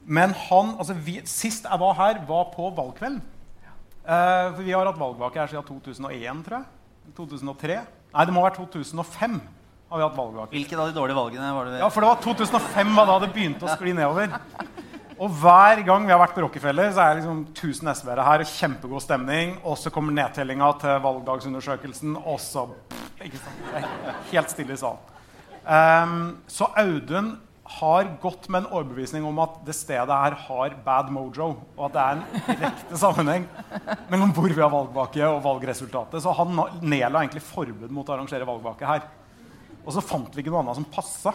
Men han, altså vi, sist jeg var her, var på valgkveld. Uh, for vi har hatt valgvake her siden 2001, tror jeg. 2003. Nei, det må ha vært 2005. har vi hatt valgvake. Hvilke av de dårlige valgene var det? Ja, for det var 2005 var da det begynte å skli nedover. Og hver gang vi har vært på Rockefeller, så er det liksom 1000 SV-ere her. Kjempegod stemning. Og så kommer nedtellinga til valgdagsundersøkelsen, og så ikke sant? Helt stille i salen. Um, så Audun har gått med en overbevisning om at det stedet her har bad mojo. Og at det er en direkte sammenheng mellom hvor vi har valgvake og valgresultatet. Så han nedla egentlig forbud mot å arrangere valgvake her. Og så fant vi ikke noe annet som passa.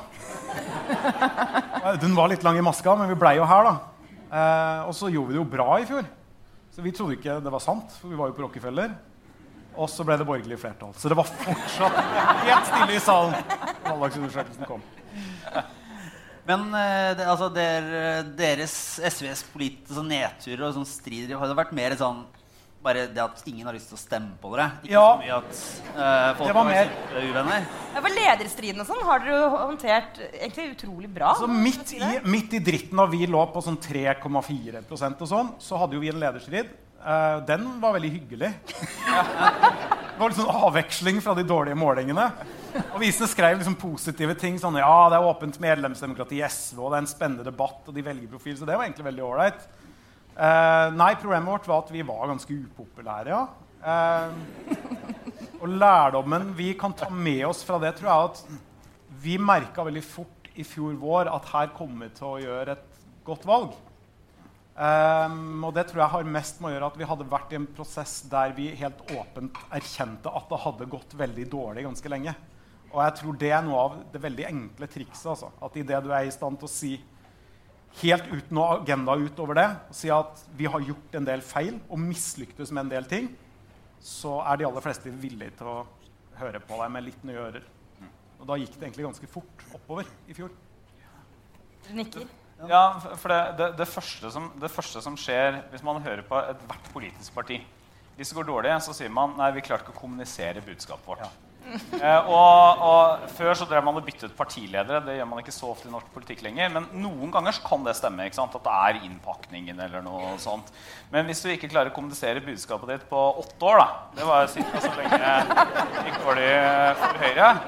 Audun var litt lang i maska, men vi blei jo her, da. Eh, og så gjorde vi det jo bra i fjor. Så vi trodde ikke det var sant, for vi var jo på Rockefeller. Og så ble det borgerlig flertall. Så det var fortsatt helt stille i salen. da Valgdagsundersøkelsen kom. Men eh, det, altså, der, deres SVs politiske nedturer og sånn strider har det vært mer sånn bare det at ingen har lyst til å stemme på dere? Ikke Ja. så mye at uh, folk var mer- Ja, uvenner? for Lederstriden og sånn har dere jo håndtert egentlig utrolig bra. Så midt i, midt i dritten, da vi lå på sånn 3,4% og sånn, så hadde jo vi en lederstrid. Uh, den var veldig hyggelig. Det var litt sånn avveksling fra de dårlige målingene. Avisene skrev liksom positive ting. sånn, ja, det er åpent medlemsdemokrati i SV, og det er en spennende debatt, og de velger profil. Så det var egentlig veldig ålreit. Eh, nei, problemet vårt var at vi var ganske upopulære, ja. Uh, og lærdommen vi kan ta med oss fra det, tror jeg at vi merka veldig fort i fjor vår at her kommer vi til å gjøre et godt valg. Um, og det tror jeg har mest med å gjøre at vi hadde vært i en prosess der vi helt åpent erkjente at det hadde gått veldig dårlig ganske lenge. Og jeg tror det er noe av det veldig enkle trikset. Altså. At idet du er i stand til å si helt uten noe agenda utover det, og si at vi har gjort en del feil og mislyktes med en del ting, så er de aller fleste villige til å høre på deg med litt nye ører. Og da gikk det egentlig ganske fort oppover i fjor. Du nikker. Ja, for det, det, det, første som, det første som skjer hvis man hører på ethvert politisk parti Hvis det går dårlig, så sier man nei, vi klarte ikke å kommunisere budskapet vårt. Eh, og, og Før så drev man og byttet partiledere. Det gjør man ikke så ofte i norsk politikk lenger. Men noen ganger kan det stemme. ikke sant? At det er innpakningen eller noe sånt. Men hvis du ikke klarer å kommunisere budskapet ditt på åtte år, da Det var ca. så lenge gikk dårlig for Høyre.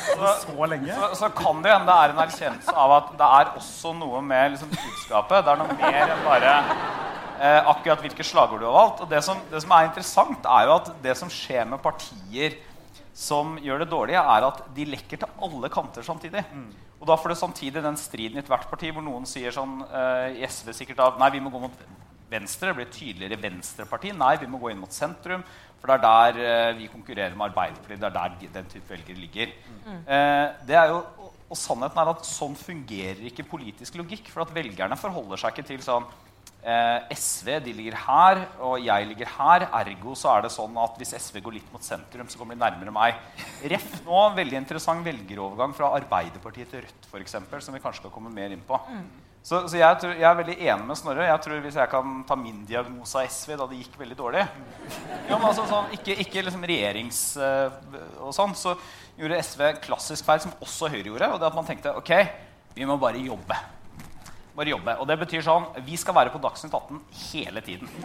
Så, Så så, så kan det hende det er en erkjennelse av at det er også noe med liksom, budskapet. Det er noe mer enn bare Eh, akkurat hvilke slagord du har valgt. Og det som, det som er interessant, er jo at det som skjer med partier som gjør det dårlig, er at de lekker til alle kanter samtidig. Og da får du samtidig den striden i ethvert parti hvor noen sier sånn uh, i SV sikkert at nei, vi må gå mot venstre. Det blir et tydeligere venstreparti. Nei, vi må gå inn mot sentrum. For det er der uh, vi konkurrerer med Arbeiderpartiet. Det er der den type velgere ligger. Eh, det er jo, og, og sannheten er at sånn fungerer ikke politisk logikk. For at velgerne forholder seg ikke til sånn SV de ligger her, og jeg ligger her. Ergo så er det sånn at hvis SV går litt mot sentrum, så kommer de nærmere meg. Ref nå, veldig interessant velgerovergang fra Arbeiderpartiet til Rødt, for eksempel, som vi kanskje skal komme mer inn på. Så, så jeg, tror, jeg er veldig enig med Snorre. Jeg tror Hvis jeg kan ta min diagnose av SV da det gikk veldig dårlig ja, men altså, sånn, Ikke, ikke liksom regjerings... uh, og sånn, så gjorde SV klassisk feil, som også Høyre gjorde. Og det at man tenkte ok, vi må bare jobbe. Bare jobbe. Og det betyr sånn Vi skal være på Dagsnytt 18 hele tiden.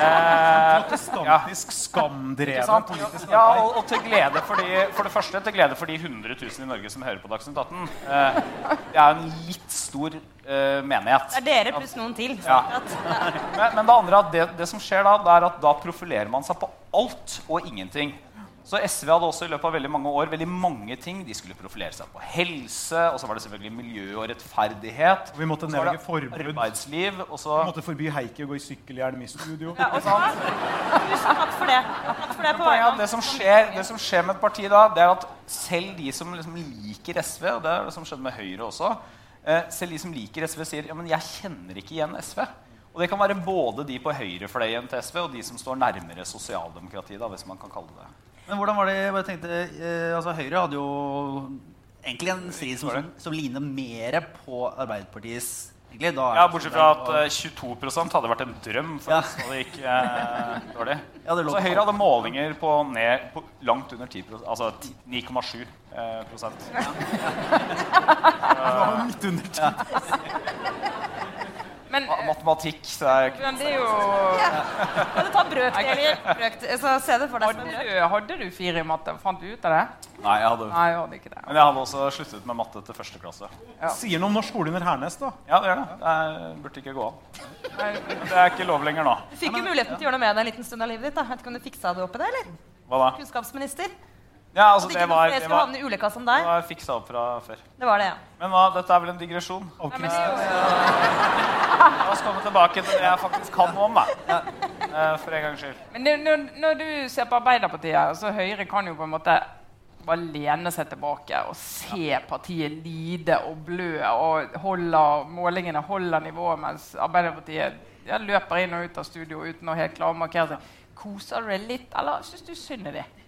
Eh, Protestantisk skamdrevet politisk Ja, og, og til glede for, de, for det første til glede for de 100 000 i Norge som hører på Dagsnytt 18. Eh, det er en litt stor eh, menighet. Det er dere pluss noen til. Ja. Men, men det andre er at det, det som skjer da, det er at da profilerer man seg på alt og ingenting. Så SV hadde også i løpet av veldig mange år veldig mange ting. De skulle profilere seg på helse, og så var det selvfølgelig miljø og rettferdighet. Vi måtte nedlegge forbud. Arbeidsliv, og så Vi måtte forby Heikki å gå i sykkelhjelm i studio. ja, og så, tusen takk for det. Takk for det på vegne det som, skjer, det som skjer med et parti da, det er at selv de som liksom liker SV, og det er det som skjedde med Høyre også, eh, selv de som liker SV, sier ja, men jeg kjenner ikke igjen SV. Og det kan være både de på høyrefløyen til SV og de som står nærmere sosialdemokratiet. da, hvis man kan kalle det det. Men hvordan var det jeg bare tenkte, eh, altså Høyre hadde jo egentlig en strid som, som, som ligner mer på Arbeiderpartiets er Ja, Bortsett fra at og- eh, 22% hadde vært en drøm for Ja. oss når det gikk eh, dårlig. Ja, det Så Høyre hadde målinger på, ned, på langt under 10% altså 9,7 eh, prosent. Midt under tid. Men, Ma- Matematikk så er men det er jo Kan du ta brøkdeler? Brøkdeler, så se det for deg som brøk. du, hadde du fire i matte? Fant du ut av det? Nei, jeg hadde Nei, jeg hadde ikke det. Men jeg hadde også sluttet med matte til første klasse. Sier noe om norsk skole under Hernes, da. Ja, det gjør det. Det er, burde ikke gå an. Det er ikke lov lenger nå. Du fikk jo muligheten til å gjøre noe med det en liten stund av livet ditt. da. Vet ikke om du fiksa det oppi det, eller? Hva da? Kunnskapsminister. Ja, altså, At det var, flere det skulle var, havne i ulykka som det var fiksa opp fra før. Det var det, ja. Men hva, dette er vel en digresjon. Okay. Nei, men La oss komme tilbake til det jeg faktisk kan om. Da. Eh, For en gangs skyld. men det, når, når du ser på Arbeiderpartiet, så Høyre kan jo på en måte bare lene seg tilbake og se partiet lide og blø og holder, målingene holder nivået, mens Arbeiderpartiet ja, løper inn og ut av studio uten å helt klare å markere seg. Koser du deg litt, eller syns du synd i dem?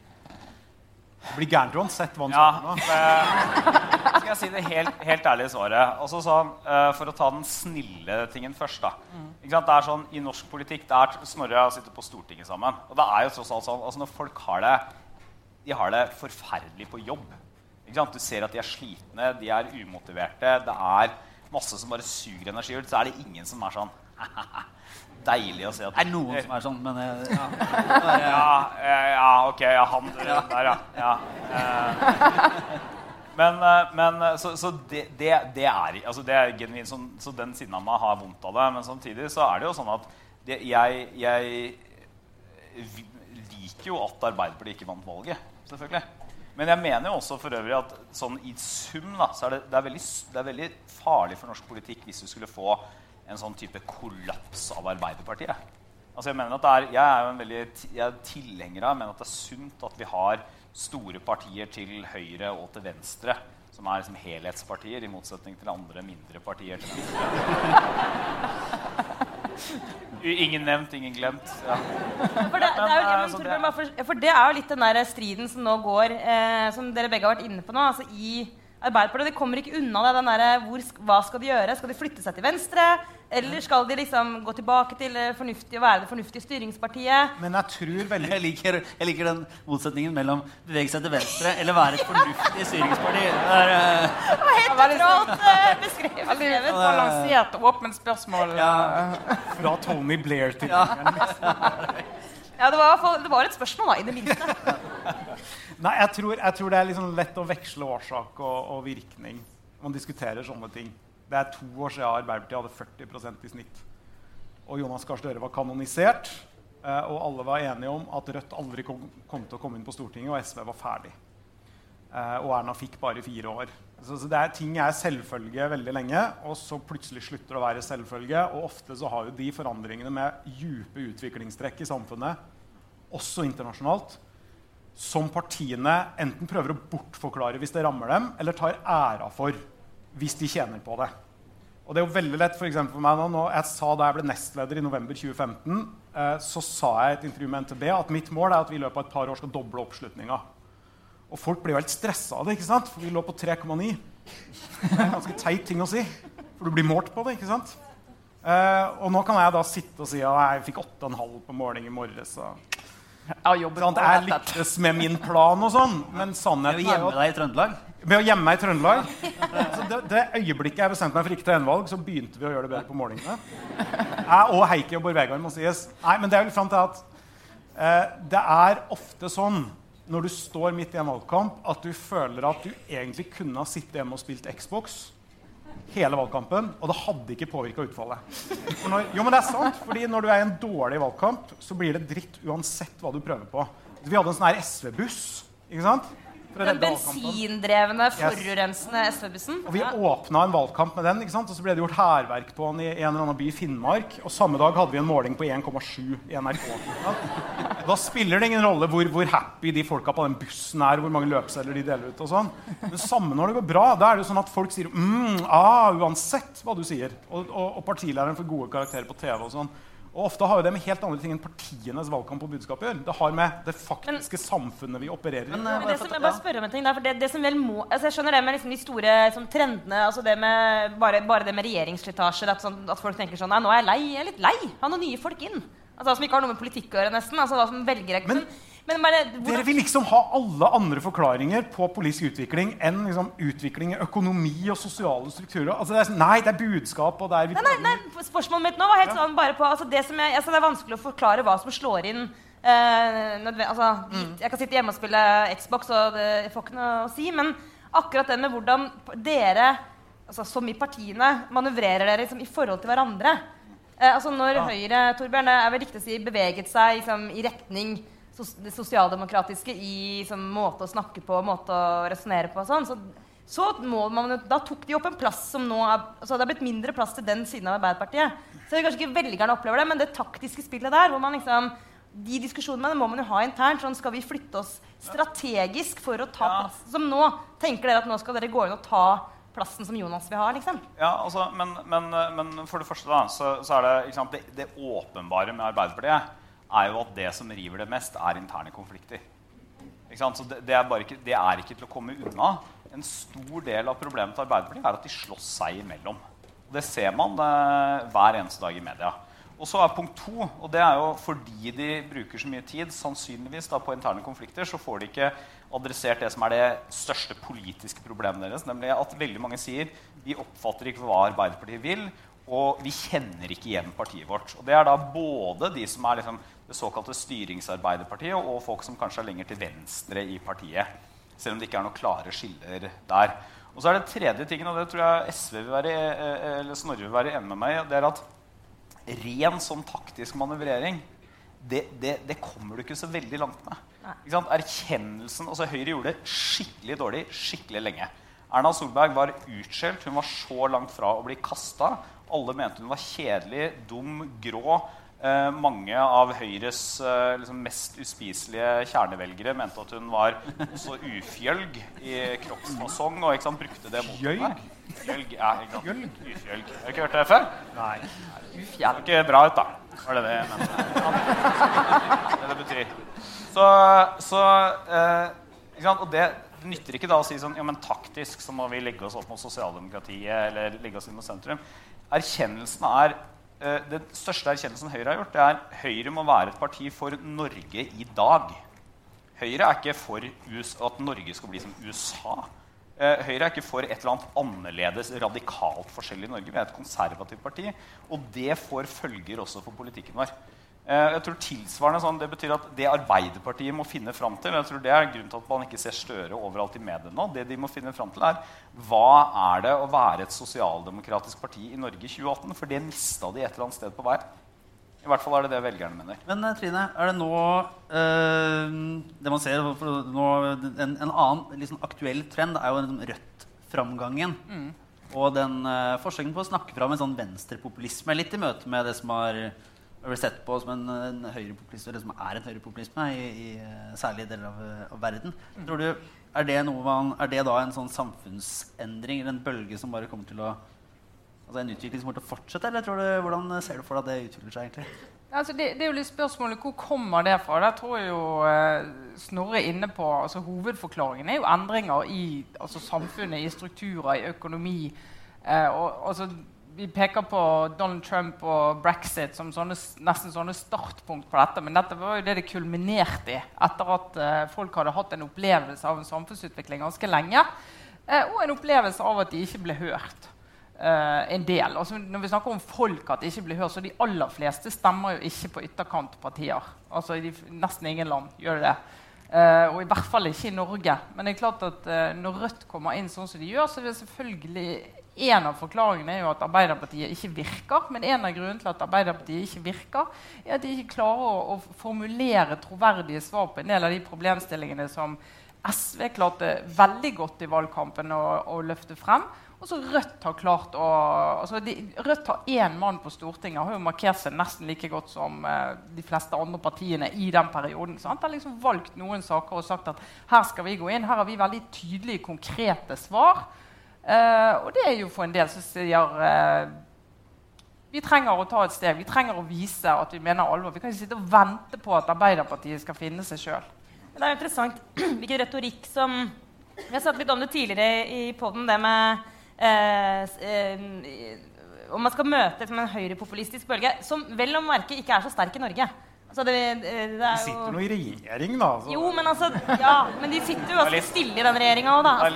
Det blir gærent uansett hva han Ja, sier. nå. eh, skal jeg si det helt, helt ærlige svaret. Også sånn, uh, For å ta den snille tingen først. da. Ikke sant? Det er sånn, I norsk politikk det er Snorre og jeg sitter på Stortinget sammen. Og det er jo tross alt sånn, altså Når folk har det de har det forferdelig på jobb. Ikke sant? Du ser at de er slitne, de er umotiverte. Det er masse som bare suger energi ut. Så er det ingen som er sånn Deilig å se at Det er noen som er sånn, men eh, ja. ja, eh, ja, ok. Ja, han der, ja. ja. Eh, Men, eh, men eh, så, så det, det, det er altså det er genuint Så, Så den siden av meg har vondt av det. Men samtidig så er det jo sånn at det, jeg, jeg liker jo at Arbeiderpartiet ikke vant valget. Selvfølgelig. Men jeg mener jo også for øvrig at sånn i sum da, så er det, det, er veldig, det er veldig farlig for norsk politikk hvis du skulle få en sånn type kollaps av Arbeiderpartiet. Altså Jeg mener at det er, jeg er jo en veldig jeg er tilhenger av jeg mener at det er sunt at vi har store partier til høyre og til venstre som er liksom helhetspartier, i motsetning til andre mindre partier. til venstre. Ingen nevnt, ingen glemt. Ja. For det, det, er jo, Men, men, altså, det- for, for det er jo litt den der striden som nå går, eh, som dere begge har vært inne på nå. altså i Arbeiderpartiet, De kommer ikke unna det. den der, hvor, Hva skal de gjøre? Skal de flytte seg til venstre? Eller skal de liksom gå tilbake til det fornuftige og være det fornuftige styringspartiet? Men jeg tror veldig Jeg liker, jeg liker den motsetningen mellom bevege seg til venstre eller være et fornuftig styringsparti. Det er, eh, Det var helt veldig nøytralt eh, beskrevet. Veldig balansert, åpent spørsmål. Ja. fra Tony Blair til Ja, det var, i hvert fall- det var et spørsmål, da, i det minste. Nei, jeg tror, jeg tror det er liksom lett å veksle årsak og, og virkning. Man diskuterer sånne ting. Det er to år siden Arbeiderpartiet hadde 40% i snitt. og Jonas Gahr Støre var kanonisert. Eh, og alle var enige om at Rødt aldri kom, kom, til å komme inn på Stortinget, og SV var ferdig. Eh, og Erna fikk bare fire år. Så, så det er, ting er selvfølge veldig lenge, og så plutselig slutter det å være selvfølge. Og ofte så har jo de forandringene med dype utviklingstrekk i samfunnet, også internasjonalt, som partiene enten prøver å bortforklare hvis det rammer dem, eller tar æra for hvis de tjener på det. Og det er jo veldig lett for, for meg nå, nå, Jeg sa Da jeg ble nestleder i november 2015, eh, så sa jeg i et intervju med NTB at mitt mål er at vi i løpet av et par år skal doble oppslutninga. Og folk blir jo helt stressa av det, ikke sant? for vi lå på 3,9. Det er en ganske teit ting å si, for du blir målt på det. ikke sant? Eh, og nå kan jeg da sitte og si at jeg fikk 8,5 på måling i morges. Jeg, jeg lyktes med min plan og sånn, men sannheten er jo at deg i Trøndelag? Med å gjemme meg i Trøndelag. Så det, det, øyeblikket jeg bestemte meg for ikke til gjenvalg, så begynte vi å gjøre det bedre på målingene. Jeg og Heikki og Bård Vegar må sies. Nei, men det er vel fram til at eh, det er ofte sånn når du står midt i en valgkamp, at du føler at du egentlig kunne ha sittet hjemme og spilt Xbox hele valgkampen, og det hadde ikke påvirka utfallet. Når, jo, men det er sant, fordi når du er i en dårlig valgkamp, så blir det dritt uansett hva du prøver på. Vi hadde en sånn SV-buss. ikke sant? Den bensindrevne, forurensende SV-bussen. Og Vi ja. åpna en valgkamp med den, og så ble det gjort hærverk på den i en eller annen by i Finnmark. Og samme dag hadde vi en måling på 1,7 i NRK. Da spiller det ingen rolle hvor, hvor, happy de folka på den bussen er, hvor mange løpesedler de deler ut. og sånn. Men samme når det går bra. Da er det jo sånn at folk sier mm, ah, uansett hva du sier. Og, og, og partilæreren får gode karakterer på TV. og sånn. Og ofte har jo det med helt andre ting enn partienes valgkamp og budskap å gjøre. Det har med det faktiske men, samfunnet vi opererer i. Men, men det, som, jeg bare spørre om en ting der, for det, det som vel må, altså Jeg skjønner det med liksom de store sånn, trendene. altså det med, bare, bare det med regjeringsslitasjer. At, sånn, at, folk tenker sånn Nei, nå er jeg lei. Jeg er litt lei. Ha noen nye folk inn. Altså Som ikke har noe med politikk å gjøre, nesten. altså da som velger men, men bare, Dere vil liksom ha alle andre forklaringer på politisk utvikling enn liksom, utvikling i økonomi og sosiale strukturer. Altså, det er, sånn, nei, det er budskap og det er nei, nei, nei, Spørsmålet mitt nå var helt ja. sånn bare på altså, det, jeg, altså, det er vanskelig å forklare hva som slår inn. Eh, altså, mm. Jeg kan sitte hjemme og spille Xbox, og det får ikke noe å si. Men akkurat det med hvordan dere, altså, som i partiene, manøvrerer dere liksom, i forhold til hverandre. Eh, altså, når ja. Høyre Torbjørn, det er vel riktig å si, beveget seg liksom, i retning det sosialdemokratiske i sånn, måte å snakke på, måte å resonnere på og sånn, så, så man, da tok de opp en plass som nå er, altså Det har blitt mindre plass til den siden av Arbeiderpartiet. Så jeg kanskje ikke velgerne opplever det, men det taktiske spillet der, hvor man liksom de diskusjonene må man jo ha internt. sånn Skal vi flytte oss strategisk for å ta ja. plass? Som nå tenker dere at nå skal dere gå inn og ta plassen som Jonas vil ha? liksom? Ja, altså, men, men, men for det første da, så, så er det, sant, det, det åpenbare med Arbeiderpartiet er jo at det som river det mest, er interne konflikter. Så det, det, er ikke, det, er ikke, til å komme unna. En stor del av problemet til Arbeiderpartiet er at de slåss seg imellom. Det ser man det, hver eneste dag i media. Og så er punkt to, og det er jo fordi de bruker så mye tid sannsynligvis da, på interne konflikter, så får de ikke adressert det som er det største politiske problemet deres. Nemlig at veldig mange sier vi oppfatter ikke hva Arbeiderpartiet vil, og vi kjenner ikke igjen partiet vårt. Og det er da både de som er liksom det såkalte styringsarbeiderpartiet, og folk som kanskje er lenger til venstre i partiet. Selv om det ikke er noen klare skiller der. Og så er det tredje tingen, og det tror jeg SV vil være, eh, eller Snorre vil være enig med meg i. det er at Ren sånn taktisk manøvrering det, det, det, kommer du ikke så veldig langt med. Erkjennelsen, altså Høyre gjorde det skikkelig dårlig skikkelig lenge. Erna Solberg var utskjelt. Hun var så langt fra å bli kasta. Alle mente hun var kjedelig, dum, grå. Eh, mange av Høyres eh, liksom mest uspiselige kjernevelgere mente at hun var så ufjølg i kroppsfasong og ikke sant, brukte det mot henne. Fjølg? Ja, ikke sant. Ufjølg. Har du ikke hørt det før? Nei. Ufjølg. Det ikke bra ut, da. Var det det jeg mente? Det det betyr. Så, så eh, ikke sant? Og det, det nytter ikke da å si sånn ja, men taktisk så må vi legge oss opp mot sosialdemokratiet eller legge oss inn mot sentrum. Erkjennelsen er Eh, den største erkjennelsen Høyre har gjort, det er Høyre må være et parti for Norge i dag. Høyre er ikke for at Norge skal bli som USA. Eh, Høyre er ikke for et eller annet annerledes, radikalt forskjellig i Norge. Vi er et konservativt parti, og det får følger også for politikken vår. Eh, jeg tror tilsvarende sånn, Det betyr at det Arbeiderpartiet må finne fram til jeg tror Det er grunnen til at man ikke ser Støre overalt i mediene nå. Det de må finne fram til er Hva er det å være et sosialdemokratisk parti i Norge i 2018? For det mista de et eller annet sted på vei. I hvert fall er det det velgerne mener. Men eh, Trine, er det nå øh, det man ser for nå, en, en annen liksom, aktuell trend er jo den Rødt-framgangen. Og den øh, forsøken på å snakke fram en sånn venstrepopulisme litt i møte med det som har blitt sett på som en, en høyrepopulisme, eller som er en høyrepopulisme i, i eh, særlige deler av, av verden. Tror du, er det, man, er det da en sånn samfunnsendring eller en bølge som bare kommer til å altså en utvikling som kommer til å fortsette? Eller tror du, hvordan ser du for deg at det utvikler seg? egentlig? Altså det, det, er jo litt spørsmålet Hvor kommer det fra? Der tror jeg jo eh, Snorre inne på altså Hovedforklaringen er jo endringer i altså samfunnet, i strukturer, i økonomi. Eh, og, altså, vi peker på Donald Trump og brexit som sånne, nesten sånne startpunkt på dette. Men dette var jo det det kulminerte i etter at eh, folk hadde hatt en opplevelse av en samfunnsutvikling ganske lenge. Eh, og en opplevelse av at de ikke ble hørt. Uh, en del. Altså, når vi snakker om folk at de ikke blir hørt, så de aller fleste stemmer jo ikke på ytterkantpartier. Altså, de, nesten ingen land gjør det. Uh, og i hvert fall ikke i Norge. Men det er klart at uh, når Rødt kommer inn sånn som de gjør, så er det selvfølgelig en av forklaringene er jo at Arbeiderpartiet ikke virker. Men en av grunnene til at Arbeiderpartiet ikke virker, er at de ikke klarer å, å formulere troverdige svar på en del av de problemstillingene som SV klarte veldig godt i valgkampen å, å løfte frem. Og så Rødt har klart å altså de, Rødt har én mann på Stortinget har jo markert seg nesten like godt som eh, de fleste andre partiene i den perioden. Så han har liksom valgt noen saker og sagt at her skal vi gå inn. Her har vi veldig tydelige, konkrete svar. Eh, og det er jo for en del som sier uh, vi trenger å ta et steg. Vi trenger å vise at vi mener alvor. Vi kan ikke sitte og vente på at Arbeiderpartiet skal finne seg sjøl. Det er interessant hvilken retorikk som Vi har snakket litt om det tidligere i poden, det med uh, om man skal møte en høyrepopulistisk bølge, som vel å merke ikke er så sterk i Norge. Altså det, det, jo... de sitter nå i regjering, da. Så. Jo, men altså, ja, men de sitter jo ganske stille i den regjeringa òg, da. Altså,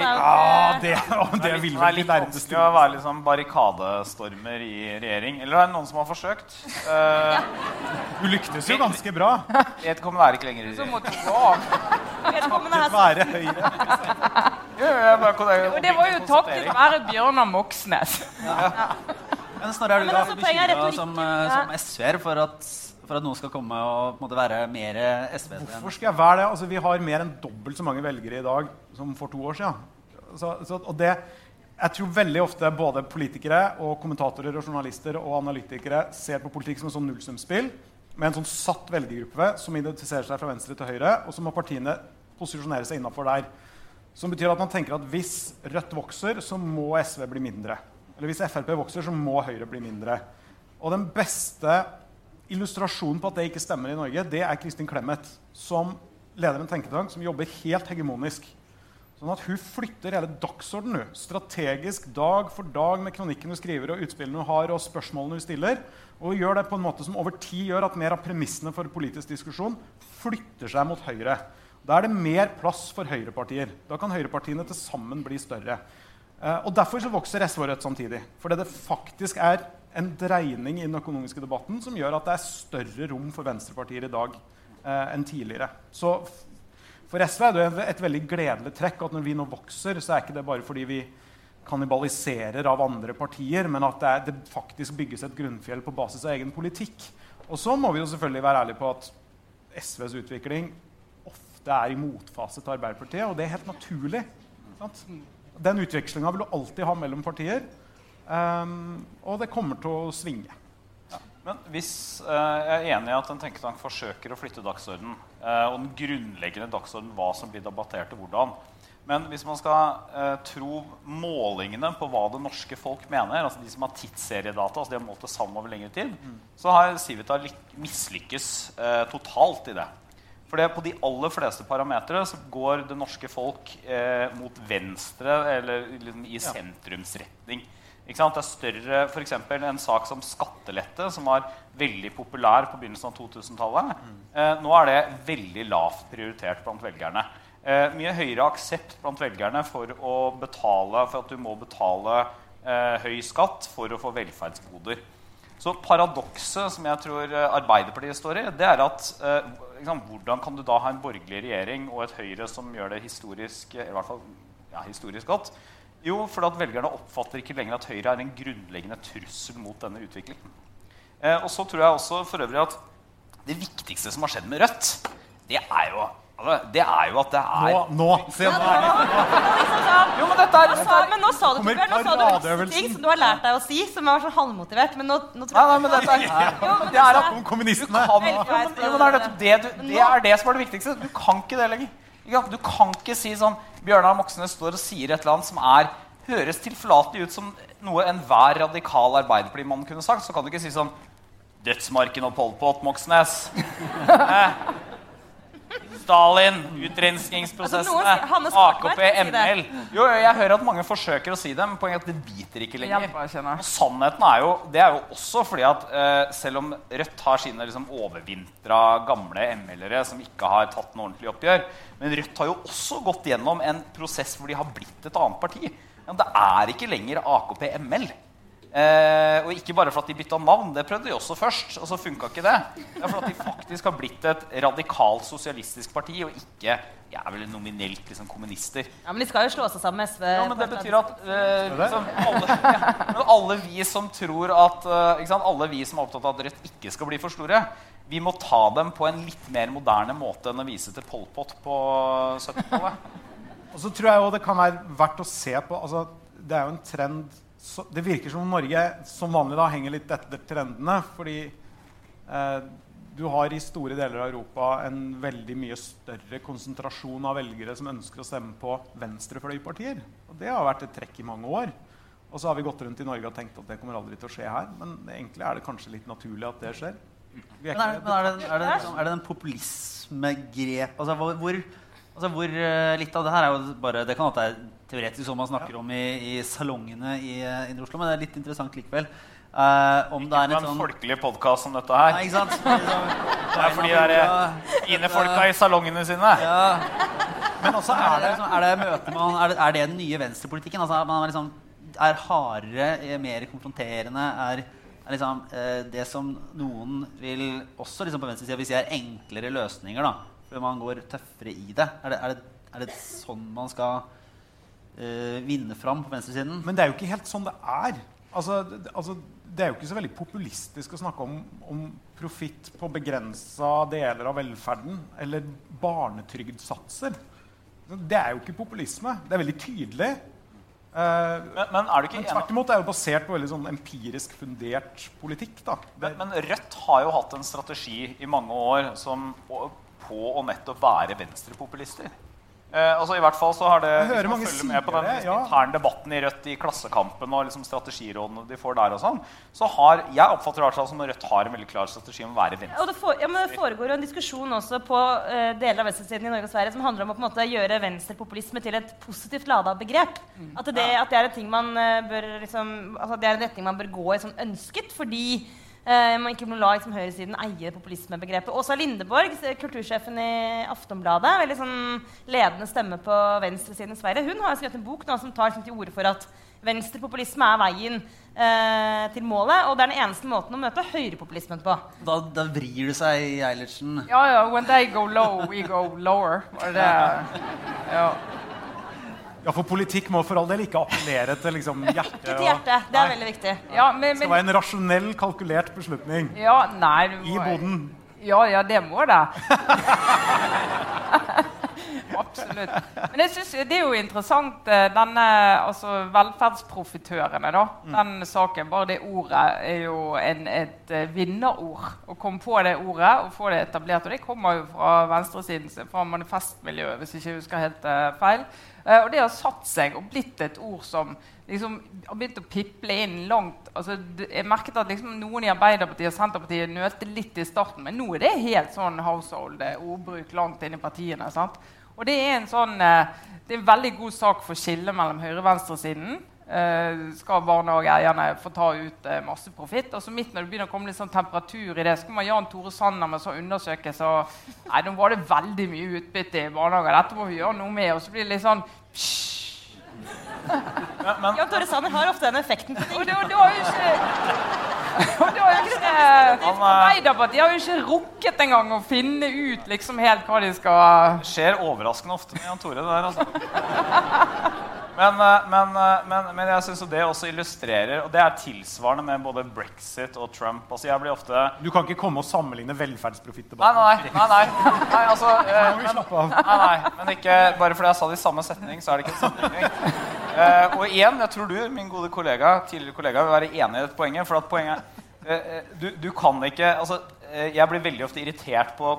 det, ja, det, det, det vil vel litt vanskelig å være liksom barrikadestormer i regjering. Eller er det noen som har forsøkt? Uh, du lyktes jo ganske bra. Vedkommende er ikke lenger i regjering. Så. Vedkommende er være høyre. Det var jo takket være Bjørnar Moxnes. Ja. Men snarere er du da altså, bekymra som, eh, som SV-er for at for at noen skal komme og måte, være mer SV? Hvorfor skal jeg være det? Altså, vi har mer enn dobbelt så mange velgere i dag som for to år siden. Så, så, og det, jeg tror veldig ofte både politikere, og kommentatorer, og journalister og analytikere ser på politikk som en sånn nullsumspill med en sånn satt velgergruppe som identifiserer seg fra venstre til høyre, og så må partiene posisjonere seg innafor der. Som betyr at man tenker at hvis Rødt vokser, så må SV bli mindre. Eller hvis Frp vokser, så må Høyre bli mindre. Og den beste illustrasjonen på at det ikke stemmer i Norge, det er Kristin Clemet, som leder en tenketank som jobber helt hegemonisk. Sånn at Hun flytter hele dagsordenen strategisk dag for dag med kronikken hun skriver, og utspillene hun har, og spørsmålene hun stiller. Og gjør det på en måte som over tid gjør at mer av premissene for politisk diskusjon flytter seg mot høyre. Da er det mer plass for høyrepartier. Da kan høyrepartiene til sammen bli større. Eh, og Derfor så vokser SV og Rødt samtidig. Fordi det faktisk er en dreining i den økonomiske debatten som gjør at det er større rom for venstrepartier i dag eh, enn tidligere. Så for SV er det et veldig gledelig trekk at når vi nå vokser, så er ikke det bare fordi vi kannibaliserer av andre partier, men at det, er, det faktisk bygges et grunnfjell på basis av egen politikk. Og så må vi jo selvfølgelig være ærlige på at SVs utvikling ofte er i motfase til Arbeiderpartiet, og det er helt naturlig. Sant? Den utvekslinga vil du alltid ha mellom partier, um, og det kommer til å svinge. Ja. Men hvis uh, jeg er enig i at en tenketank forsøker å flytte dagsorden, uh, og den grunnleggende dagsorden hva som blir debattert og hvordan Men hvis man skal uh, tro målingene på hva det norske folk mener, altså de som har tidsseriedata, altså de har målt det sammen over lengre tid, mm. så har Civita mislykkes totalt i det. For det, på de aller fleste parametere så går det norske folk eh, mot venstre, eller liksom i sentrumsretning. Det er større f.eks. en sak som skattelette, som var veldig populær på begynnelsen av 2000-tallet. Mm. Eh, nå er det veldig lavt prioritert blant velgerne. Eh, mye høyere aksept blant velgerne for, betale, for at du må betale eh, høy skatt for å få velferdsgoder. Så paradokset som jeg tror eh, Arbeiderpartiet står i, det er at liksom, hvordan kan du da ha en borgerlig regjering og et Høyre som gjør det historisk, i hvert fall, ja, historisk godt? Jo, fordi at velgerne oppfatter ikke lenger at Høyre er en grunnleggende trussel mot denne utviklingen. Eh, og så tror jeg også for øvrig at det viktigste som har skjedd med Rødt, det er jo, altså, det er jo at det er Nå, nå, se nå er det Jo, men dette er, sa, men nå sa du Torbjørn, nå sa du masse ting som du har lært deg å si, som er sånn halvmotivert. Men nå, nå tror jeg nei, nei, men dette er, Jo, men det er at kommunistene. kan, jo, men, jo, men det, er det, det er det som er det viktigste. Du kan ikke det lenger. Du kan ikke si sånn Bjørnar Moxnes står og sier et eller annet som er, høres tilforlatelig ut som noe enhver radikal Arbeiderpartimann kunne sagt. Så kan du ikke si sånn Dødsmarken og Pol Pot, Moxnes. Stalin, Altså, Skartveit AKP, det. ML. Jo, jeg hører at mange forsøker å si det, men poenget er at det biter ikke lenger. Og sannheten er jo, det er jo også fordi at uh, selv om Rødt har sine liksom, overvintra gamle ML-ere som ikke har tatt noe ordentlig oppgjør, men Rødt har jo også gått gjennom en prosess hvor de har blitt et annet parti. Ja, det er ikke lenger AKP-ML. Eh, og ikke bare for at de bytta navn, det prøvde de også først. Og så funka ikke det. Det er for at de faktisk har blitt et radikalt sosialistisk parti, og ikke jeg er vel nominelt liksom, kommunister. Ja, Men de skal jo slå seg sammen med SV. Ja, men det betyr at eh, liksom, alle, ja, men alle vi som tror at uh, ikke sant? Alle vi som er opptatt av at Rødt ikke skal bli for store, vi må ta dem på en litt mer moderne måte enn å vise til Pol Pot på 70-tallet. Og så tror jeg også det kan være verdt å se på altså, Det er jo en trend så, Det virker som om Norge som vanlig da henger litt etter trendene. Fordi eh, du har i store deler av Europa en veldig mye større konsentrasjon av velgere som ønsker å stemme på venstrefløypartier. Og det har vært et trekk i mange år. Og så har vi gått rundt i Norge og tenkt at det kommer aldri til å skje her. Men egentlig er det kanskje litt naturlig at det skjer. Er Men er, men er, det, er, det, er det den populismegrep altså, hvor, hvor, altså, hvor eh, Litt av det her er jo bare Det kan at det er teoretisk som man snakker om i, i salongene i eh, Indre Oslo, men det er litt interessant likevel. Uh, om det er en sånn folkelig podkast som dette Nei, her. ikke sant? Det er fordi det er innefolka i salongene sine. ja. Men også Er det, liksom, er, det møte man, er, det, er det den nye venstrepolitikken? Altså, man er, liksom, er hardere, er mer konfronterende? Er, er liksom, eh, det som noen vil også liksom på venstresida vil si er enklere løsninger? da, Før man går tøffere i det. Er det, er det, er det sånn man skal eh, vinne fram på venstresiden? Men det er jo ikke helt sånn det er. Altså, det, altså, det er jo ikke så veldig populistisk å snakke om, om profitt på begrensa deler av velferden eller barnetrygdsatser. Det er jo ikke populisme. Det er veldig tydelig. Eh, Men, men er du ikke men tvert imot er det basert på veldig sånn empirisk fundert politikk. Da. Men, men Rødt har jo hatt en strategi i mange år som, på å nettopp være venstrepopulister. Eh, altså I hvert fall så har det Jeg hører hvis man mange følger med på sier den det, liksom, ja. interne debatten i Rødt i Klassekampen og liksom strategirådene de får der og sånn, så har jeg oppfatter det i som Rødt har en veldig klar strategi om å være venstre. Og det, for, ja, men det foregår jo en diskusjon også på uh, deler av venstresiden i Norge og Sverige som handler om å på en måte gjøre venstrepopulisme til et positivt lada begrep. At, det, at det er en ting man eh, bør liksom, altså det er en retning man bør gå i sånn ønsket, fordi eh, man ikke må la liksom, høyresiden eie populismebegrepet. Åsa Lindeborg, kultursjefen i Aftonbladet, veldig sånn ledende stemme på venstresiden i Sverige, hun har skrevet en bok nå som tar liksom, til orde for at venstrepopulisme er veien eh, til målet, og det er den eneste måten å møte høyrepopulismen på. Da, da vrir det seg i Eilertsen. Ja, ja. When they go low, we go lower. Var det ja. Ja, for politikk må for all del ikke appellere til liksom, hjertet. Til hjertet. Det er veldig viktig. Ja, men, Det skal være en rasjonell, kalkulert beslutning ja, nei, du i boden. Ja, ja, det må det. Absolutt. Men jeg synes det er jo interessant, eh, denne altså velferdsprofitørene, da. Den saken, bare det ordet er jo en, et eh, vinnerord. Å komme på det ordet og få det etablert. Og det kommer jo fra venstresiden, fra manifestmiljøet, hvis jeg ikke husker helt eh, feil. Eh, og det har satt seg og blitt et ord som liksom har begynt å piple inn langt altså, Jeg merket at liksom, noen i Arbeiderpartiet og Senterpartiet nølte litt i starten, men nå er det helt sånn household eh, langt inn i partiene. sant? Og det er en sånn eh, det er en veldig god sak for skillet mellom høyre- og venstresiden. Eh, skal barnehageeierne få ta ut eh, masse profitt? Og så midt når det begynner å komme litt sånn temperatur i det, så kommer Jan Tore Sanner med sånn undersøkelse og Nei, nå var det veldig mye utbytte i barnehager. Dette må vi gjøre noe med. Og så blir det litt sånn psh, Jan Tore Sanner har ofte den effekten på ting. og da, da har jo ikke Arbeiderpartiet har jo ikke rukket engang å finne ut liksom helt hva de skal Det skjer overraskende ofte med Jan Tore. det der, altså. Men, eh, men, eh, men, men jeg syns det også illustrerer Og det er tilsvarende med både brexit og Trump. Altså jeg blir ofte Du kan ikke komme og sammenligne Nei, velferdsprofittdebatten. nei, nei. nei, nei altså, eh, men, nei, nei, men ikke bare fordi jeg sa det i samme setning, så er det ikke en sammenligning. Eh, og igjen, jeg tror du, min gode kollega, tidligere kollega, vil være enig i dette poenget. For at poenget eh, eh, du, du kan ikke altså, Jeg blir veldig ofte irritert på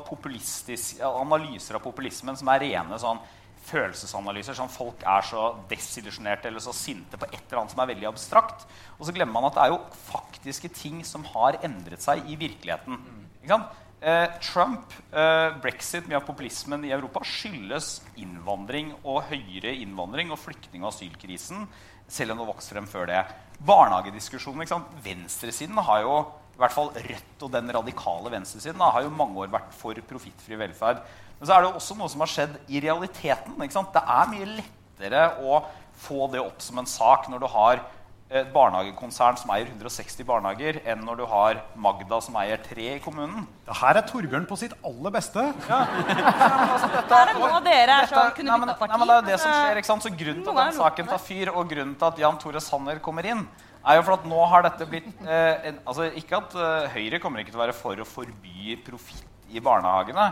analyser av populismen som er rene sånn følelsesanalyser. Sånn folk er så desillusjonerte eller så sinte på et eller annet som er veldig abstrakt. Og så glemmer man at det er jo faktiske ting som har endret seg i virkeligheten. Sant? Eh, Trump, eh, brexit, mye av populismen i Europa skyldes innvandring og høyere innvandring og flyktning- og asylkrisen, selv om det vokste frem før det. Barnehagediskusjonen. ikke sant? Venstresiden har jo i hvert fall Rødt og den radikale venstresiden har jo mange år vært for profittfri velferd. Men så er det også noe som har skjedd i realiteten. ikke sant? Det er mye lettere å få det opp som en sak når du har et barnehagekonsern som eier 160 barnehager, enn når du har Magda som eier tre i kommunen. Her er Torbjørn på sitt aller beste. Det er nå dere er sånn kunne bytta parti. nei, men det er jo det som skjer. ikke sant? Så Grunnen til at den saken tar fyr, og grunnen til at Jan Tore Sanner kommer inn, er jo for at nå har dette blitt eh, en, altså Ikke at eh, Høyre kommer ikke til å være for å forby profitt i barnehagene,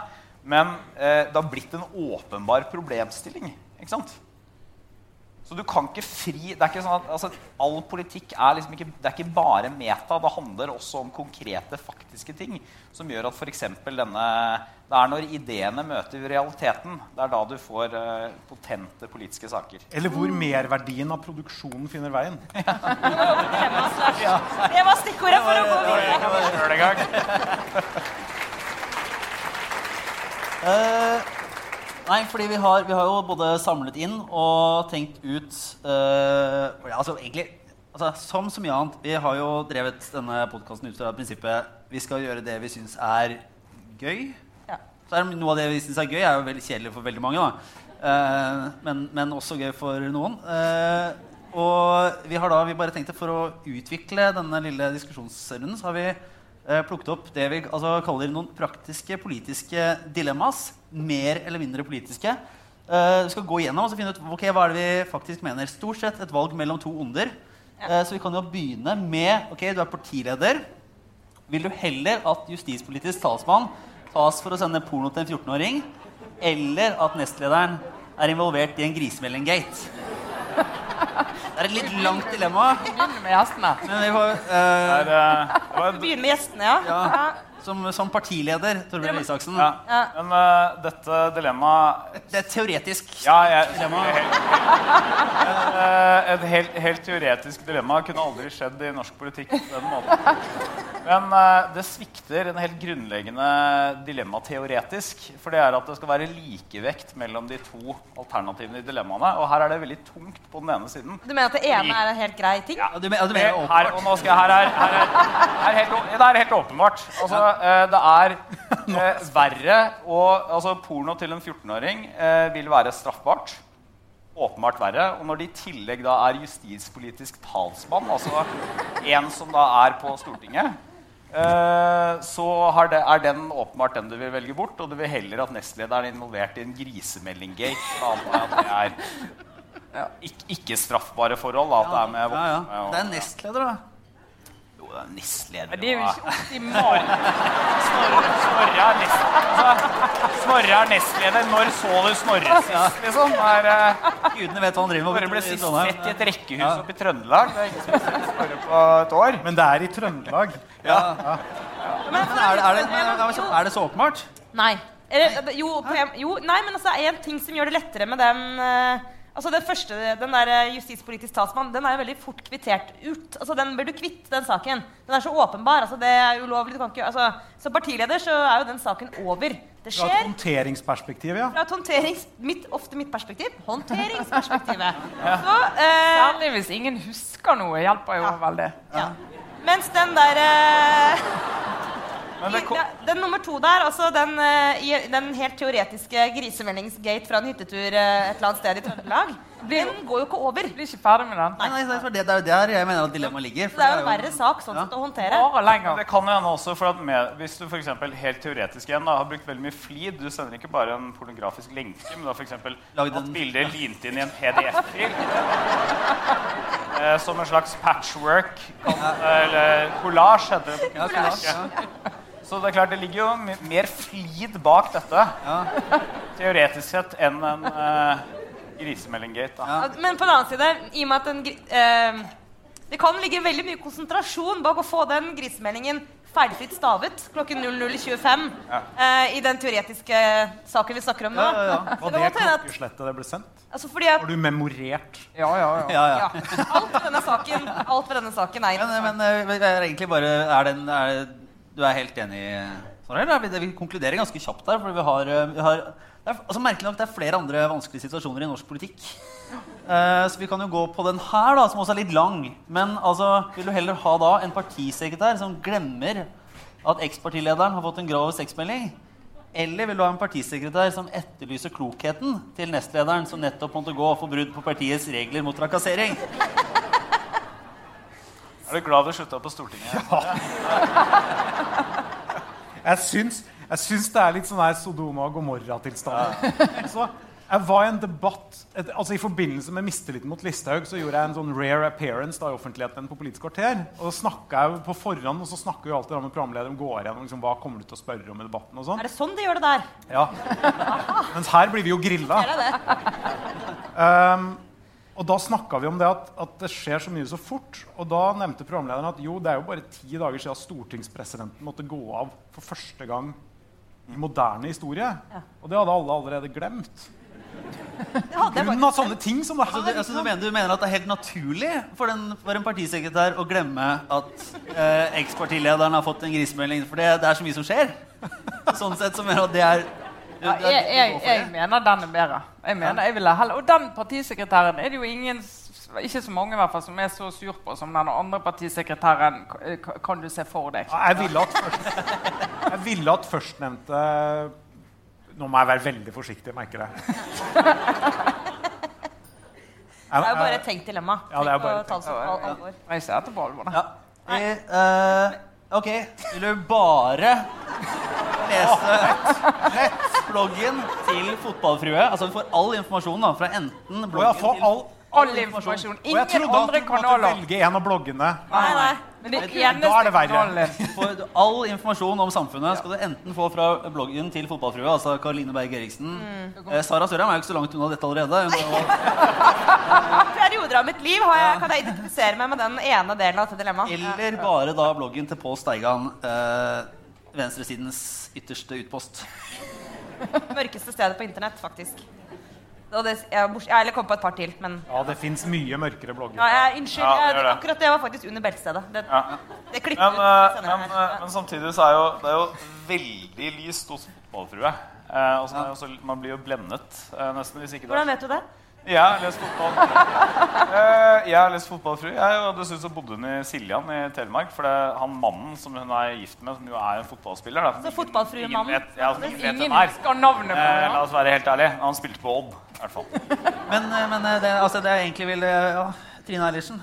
men eh, det har blitt en åpenbar problemstilling. ikke sant? Så du kan ikke fri det er ikke sånn at, altså, All politikk er liksom ikke, det er ikke bare meta. Det handler også om konkrete, faktiske ting. Som gjør at f.eks. denne Det er når ideene møter realiteten. Det er da du får uh, potente politiske saker. Eller hvor merverdien av produksjonen finner veien. Det var stikkordet for å gå videre. Gjør det en gang. Eh, nei, fordi vi har, vi har jo både samlet inn og tenkt ut eh, ja, Altså egentlig altså, Som så mye annet. Vi har jo drevet denne podkasten ut fra prinsippet vi skal gjøre det vi syns er gøy. Ja. Så er noe av det vi syns er gøy, er jo veldig kjedelig for veldig mange. Eh, men, men også gøy for noen. Eh, og vi har da vi bare tenkte for å utvikle denne lille diskusjonsrunden, så har vi plukket opp det vi altså, kaller noen praktiske politiske dilemmas. Mer eller mindre politiske. Eh, vi skal gå igjennom og finne ut okay, hva er det vi faktisk mener. Stort sett et valg mellom to onder. Eh, så vi kan jo begynne med ok, du er partileder. Vil du heller at justispolitisk talsmann tas for å sende porno til en 14-åring, eller at nestlederen er involvert i en grisemelding-gate? Det er et litt langt dilemma. Begynner med gjestene. Men vi får, eh, Det det var med gjestene, ja. ja, som, som partileder, Torbjørn Isaksen. ja. Men uh, dette dilemmaet Det er et teoretisk Ja, jeg, dilemma. Helt, et helt, helt teoretisk dilemma kunne aldri skjedd i norsk politikk på den måten. Men uh, det svikter en helt grunnleggende dilemma teoretisk. For det er at det skal være likevekt mellom de to alternativene i dilemmaene. Og her er det veldig tungt på den ene siden. Du mener at det ene er en helt grei ting? Ja, du, mener, du mener det er her, åpenbart. og nå skal jeg, her er, her er, her er helt, det er helt åpenbart. Altså, eh, det er eh, verre og, altså, Porno til en 14-åring eh, vil være straffbart. Åpenbart verre. Og når det i tillegg da er justispolitisk talsmann, altså en som da er på Stortinget, eh, så har det, er den åpenbart den du vil velge bort. Og du vil heller at nestlederen er involvert i en grisemelding-gate. Er ikke, straffbare forhold. Da, at det er med Ja, ja. Det er nestleder, da. Jo, det er nestleder. Men det er jo ikke optimalt. Snorre er, altså, er nestleder. Når så du Snorre sist, liksom? Er, Gudene vet hva han driver med. Snorre ble i sist sett i et rekkehus oppe i Trøndelag. Det er ikke som har Snorre på et år. Men det er i Trøndelag. Men er det, er, det, men, er det så åpenbart? Nei. Eller, jo, på jo, nei, men altså, en ting som gjør det lettere med den eh, altså Den første, den der eh, justispolitisk talsmann, den er jo veldig fort kvittert ut. Altså, Den blir du kvitt, den saken. Den er så åpenbar. altså Det er ulovlig. Du kan ikke, altså, som partileder så er jo den saken over. Det skjer. Fra et håndteringsperspektiv, ja. Fra et håndterings... Mitt, ofte mitt perspektiv. Håndteringsperspektivet. Så, eh, Særlig hvis ingen husker noe, hjelper jo veldig. ja. Mens den der eh, det kom- ja, den nummer to der, altså den, eh, den helt teoretiske grisemeldingsgate fra en hyttetur eh, et eller annet sted i Trøndelag, den går jo ikke over. Blir ikke ferdig med den. Nei, nei, det, er det, det er jo der jeg mener at dilemmaet ligger. For det er jo en verre sak sånn Ja. sett å håndtere. Bare det kan jo hende også, for at med, Hvis du eksempel, helt teoretisk igjen da, har brukt veldig mye flid Du sender ikke bare en pornografisk lenke, men du har Lagd hatt bildet bilder lint inn i en PDF-fil. Eh, som en slags patchwork. Kan, eller collage, heter det. Ja, collage, ja. Så det er klart, det ligger jo mer flid bak dette, teoretisk sett, enn en uh, grisemeldinggate. da. Ja. Men på den annen side, i og med at den gri- eh, Det kan ligge veldig mye konsentrasjon bak å få den grisemeldingen ferdigfritt stavet klokken 00.25 Ja. uh, i den teoretiske saken vi snakker om nå. Ja, ja, ja. Var det det klokkeslettet det ble sendt? altså fordi at Har du memorert? Ja, ja, ja. Ja, ja. ja, alt ved denne saken, alt ved denne saken er Men, interessant. men men er egentlig bare er den, er, Du er helt enig? Vi, vi konkluderer ganske kjapt der. For vi har, eh, vi har det er, altså Merkelig nok det er flere andre vanskelige situasjoner i norsk politikk. Uh, så vi kan jo gå på den her, da, som også er litt lang. Men altså, vil du heller ha da en partisekretær som glemmer at ekspartilederen har fått en grov sexmelding? Eller vil du ha en partisekretær som etterlyser klokheten til nestlederen, som nettopp måtte gå for brudd på partiets regler mot trakassering? Er du glad du slutta på Stortinget? Jeg syns, jeg syns det er litt sånn her Sodoma og Gomorra-tilstand. Ja. jeg var i en debatt et, altså I forbindelse med mistilliten mot Listhaug så gjorde jeg en sånn rare appearance da, i offentligheten på Politisk kvarter. Og så snakket jeg på forhånd, og så snakker jo alltid da med programlederen går igjennom liksom, hva kommer du til å spørre om i debatten. og sånn. Er det sånn de gjør det der? Ja. Mens her blir vi jo grilla. Um, og da snakka vi om det at, at det skjer så mye så fort. Og da nevnte programlederen at jo, det er jo bare ti dager siden stortingspresidenten måtte gå av for første gang i moderne historie. Og det hadde alle allerede glemt. Grunnen av sånne ting som det Altså, her. du, altså, du, mener, du mener at det er helt naturlig for, den, for en partisekretær å glemme at eh, ekspartilederen har fått en grisemelding? For det, det er så mye som skjer. Sånn sett så mener jeg at det er Ja, jeg, jeg, jeg mener den er bedre. Jeg mener jeg ville heller, Og den partisekretæren er det jo ingen ikke så mange i hvert fall, som er så sur på som den andre partisekretæren. K- Kan du se for deg? Ja, jeg ville at, først, jeg ville at førstnevnte Nå må jeg være veldig forsiktig, merker jeg. Det er jo bare et tenkt dilemma. Ja, det er bare et ta det på al- alvor. Reis deg. Ja. Eh, uh, ok, vil du bare lese nettbloggen til Fotballfrue? Altså vi får all informasjon da, fra enten bloggen får til all, All informasjon. og jeg trodde at du måtte velge en av bloggene. Nei, nei. Men det Da er det verre. For all informasjon om samfunnet skal du enten få fra bloggen til Fotballfrue, altså Karoline Berg Eriksen. Eh, Sara Sørheim er jo ikke så langt unna dette allerede. Hun er jo- perioder av mitt liv har jeg, kan jeg identifisere meg med den ene delen av dette dilemmaet. Eller bare da bloggen til Pål Steigan, eh, venstresidens ytterste utpost. Mørkeste stedet på internett, faktisk. Og det, jeg, jeg, kom på et par til, men Ja, det fins mye mørkere blogger. ja, jeg, Unnskyld. Ja, jeg, det. akkurat det var faktisk under beltestedet. Det, Ja. det Men, ut eh, senere men, her. eh, men samtidig så er jo, det er jo veldig lyst hos fotballfrue. Eh, det man blir jo blendet eh, nesten hvis ikke det Hvordan vet du det? Jeg har lest fotball. Eh, jeg har lest fotballfrue. Jeg, og dessuten så bodde hun i Siljan i Telemark. For det er han mannen som hun er gift med, som jo er en fotballspiller. Så fotballfruemannen? ingen vet- Ja, som ingen vet Ingen hvem er. husker navnet på Eh, la oss være helt ærlige. Han spilte på Odd, i hvert fall. Men, eh, men eh, det, altså, det er egentlig vil eh, ja, Trine Eilertsen.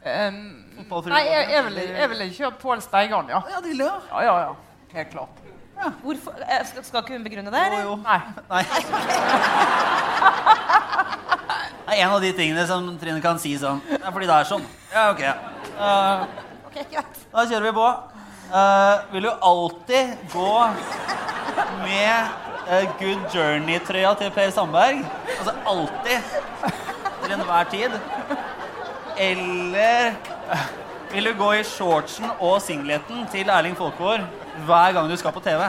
Um, nei, jeg, jeg ville jeg ville kjørt Pål Steigan, ja. Ja, det ville jeg. Ja, ja, ja. Helt klart. Hvorfor, eh, skal, skal ikke hun begrunne det? Jo, jo. Nei. Nei. Det er en av de tingene som Trine kan si sånn Det er fordi det er sånn. Ja, ok. Uh, okay da kjører vi på. Uh, vil du alltid gå med uh, Good Journey-trøya til Per Sandberg? Altså alltid. Til enhver tid. Eller vil du gå i shortsen og singleten til Erling Folkvord hver gang du skal på TV?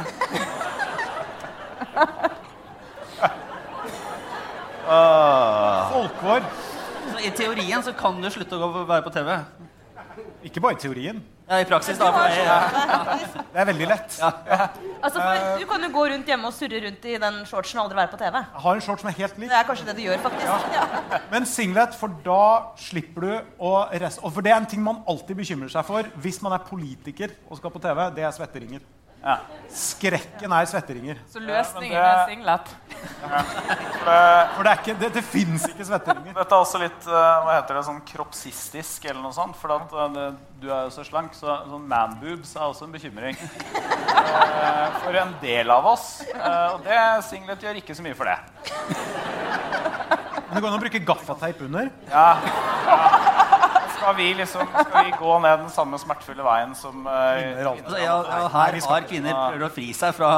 Folkvår. Så I teorien så kan du slutte å gå- være på TV. Ikke bare i teorien. Ja, I praksis, da. For jeg, ja. Det er veldig lett. Altså, for, du kan jo gå rundt hjemme og surre rundt i den shortsen og aldri være på TV. Jeg har en short som er helt lik. Det er kanskje det du gjør, faktisk. Ja. Men singlet, for da slipper du å rest... Og for det er en ting man alltid bekymrer seg for hvis man er politiker og skal på TV. Det er svetteringer. Ja. Skrekken er svetteringer. Så løsningen Ja, det... er singlet. Det, For det, ikke, det, det fins ikke svetteringer. dette er også litt eh, hva heter det, sånn kroppsistisk eller noe sånt. For at, eh, det, du er jo så slank, så sånn manboobs er også en bekymring. Eh, for en del av oss. Eh, og det singlet gjør ikke så mye for det. Men det går an å bruke gaffateip under. Ja, ja. Skal vi liksom skal vi gå ned den samme smertefulle veien som uh, Kvinner. Altså, ja, ja, her har kvinner prøvd å fri seg fra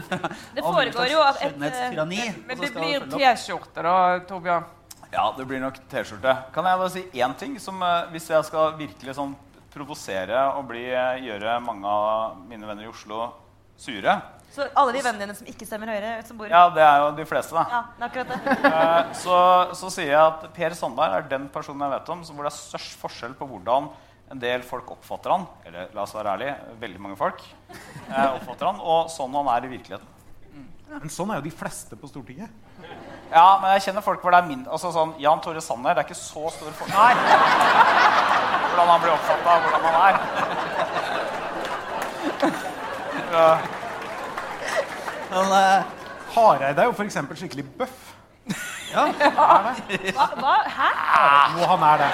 Det foregår jo at et, skjønnhetstyranni. Men det blir. T-skjorte, da, Torbjørn. Ja, det blir nok T-skjorte. Kan jeg bare si én ting? Som, uh, hvis jeg skal virkelig sånn provosere og bli, eh, gjøre mange av mine venner i Oslo sure Så alle de vennene dine som ikke stemmer Høyre, som bor Ja, det er jo de fleste, da. Ja, det er akkurat det. Eh, så, så sier jeg at Per Sandberg er den personen jeg vet om hvor det er størst forskjell på hvordan en del folk oppfatter han, eller la oss være ærlig, veldig mange folk eh, oppfatter han, og sånn han er i virkeligheten. Men sånn er jo de fleste på Stortinget. Ja, men jeg kjenner folk hvor det er mindre altså sånn, Jan Tore Sanner, det er ikke så stor forskjell hvordan han blir oppfatta, hvordan han er. Ja. Men, uh, Hareide er jo f.eks. skikkelig bøff. Ja. Hva? Hva? Hæ? Jo, han er det.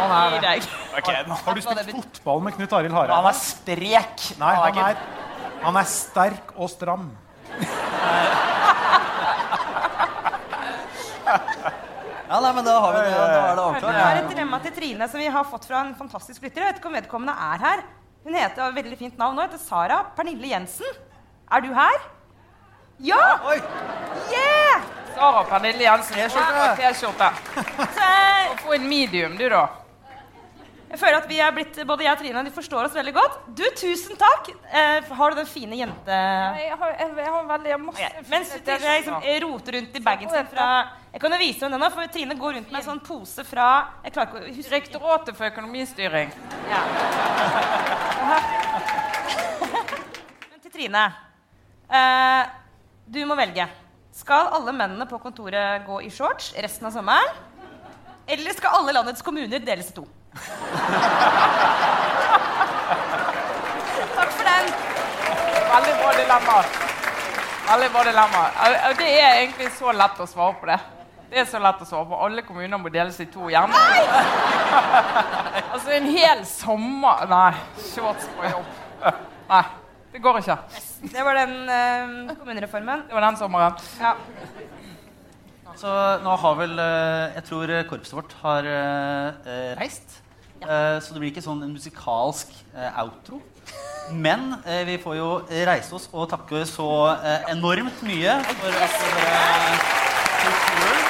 Han er det. Okay, nå Har du spilt fotball med Knut Arild Hareide? Han er sprek. Nei, Han er han er, er sterk og stram. ja, nei, men da har vi det. Da er det Det Vi er et dilemma til Trine som vi har fått fra en fantastisk lytter. Jeg vet ikke om vedkommende er her. Hun heter har veldig fint navn nå. heter Sara Pernille Jensen. Er du her? Ja! Oi! Yeah! Sara Pernille Jensen. T-skjorte. Og T-skjorte. Så Få en medium, du, da. jeg føler at vi er blitt, både jeg og Trine de forstår oss veldig godt. Du, tusen takk! Eh, har du den fine jente... Jeg har, jeg, jeg har veldig jeg masse Mens du liksom roter rundt i bagen sin fra Jeg kan jo vise henne den, for Trine går rundt med en sånn pose fra Jeg klarer ikke å huske Rektoratet for økonomistyring. Ja. Men til Trine. Eh, du må velge. Skal alle mennene på kontoret gå i shorts resten av sommeren? Eller skal alle landets kommuner deles i to? Takk for den. Veldig bra dilemma. Veldig bra dilemma. Det er egentlig så lett å svare på det. Det er så lett å svare på. Alle kommuner må deles i to. Gjerne. altså en hel sommer Nei, shorts på jobb. Nei, det går ikke. Det var den eh, kommunereformen. Det var den sommeren. Ja. Så nå har vel eh, Jeg tror eh, korpset vårt har eh, eh, reist. Ja. så det blir ikke sånn en musikalsk eh, outro. Men eh, vi får jo reise oss og takke så eh, enormt mye for at dere tok turen.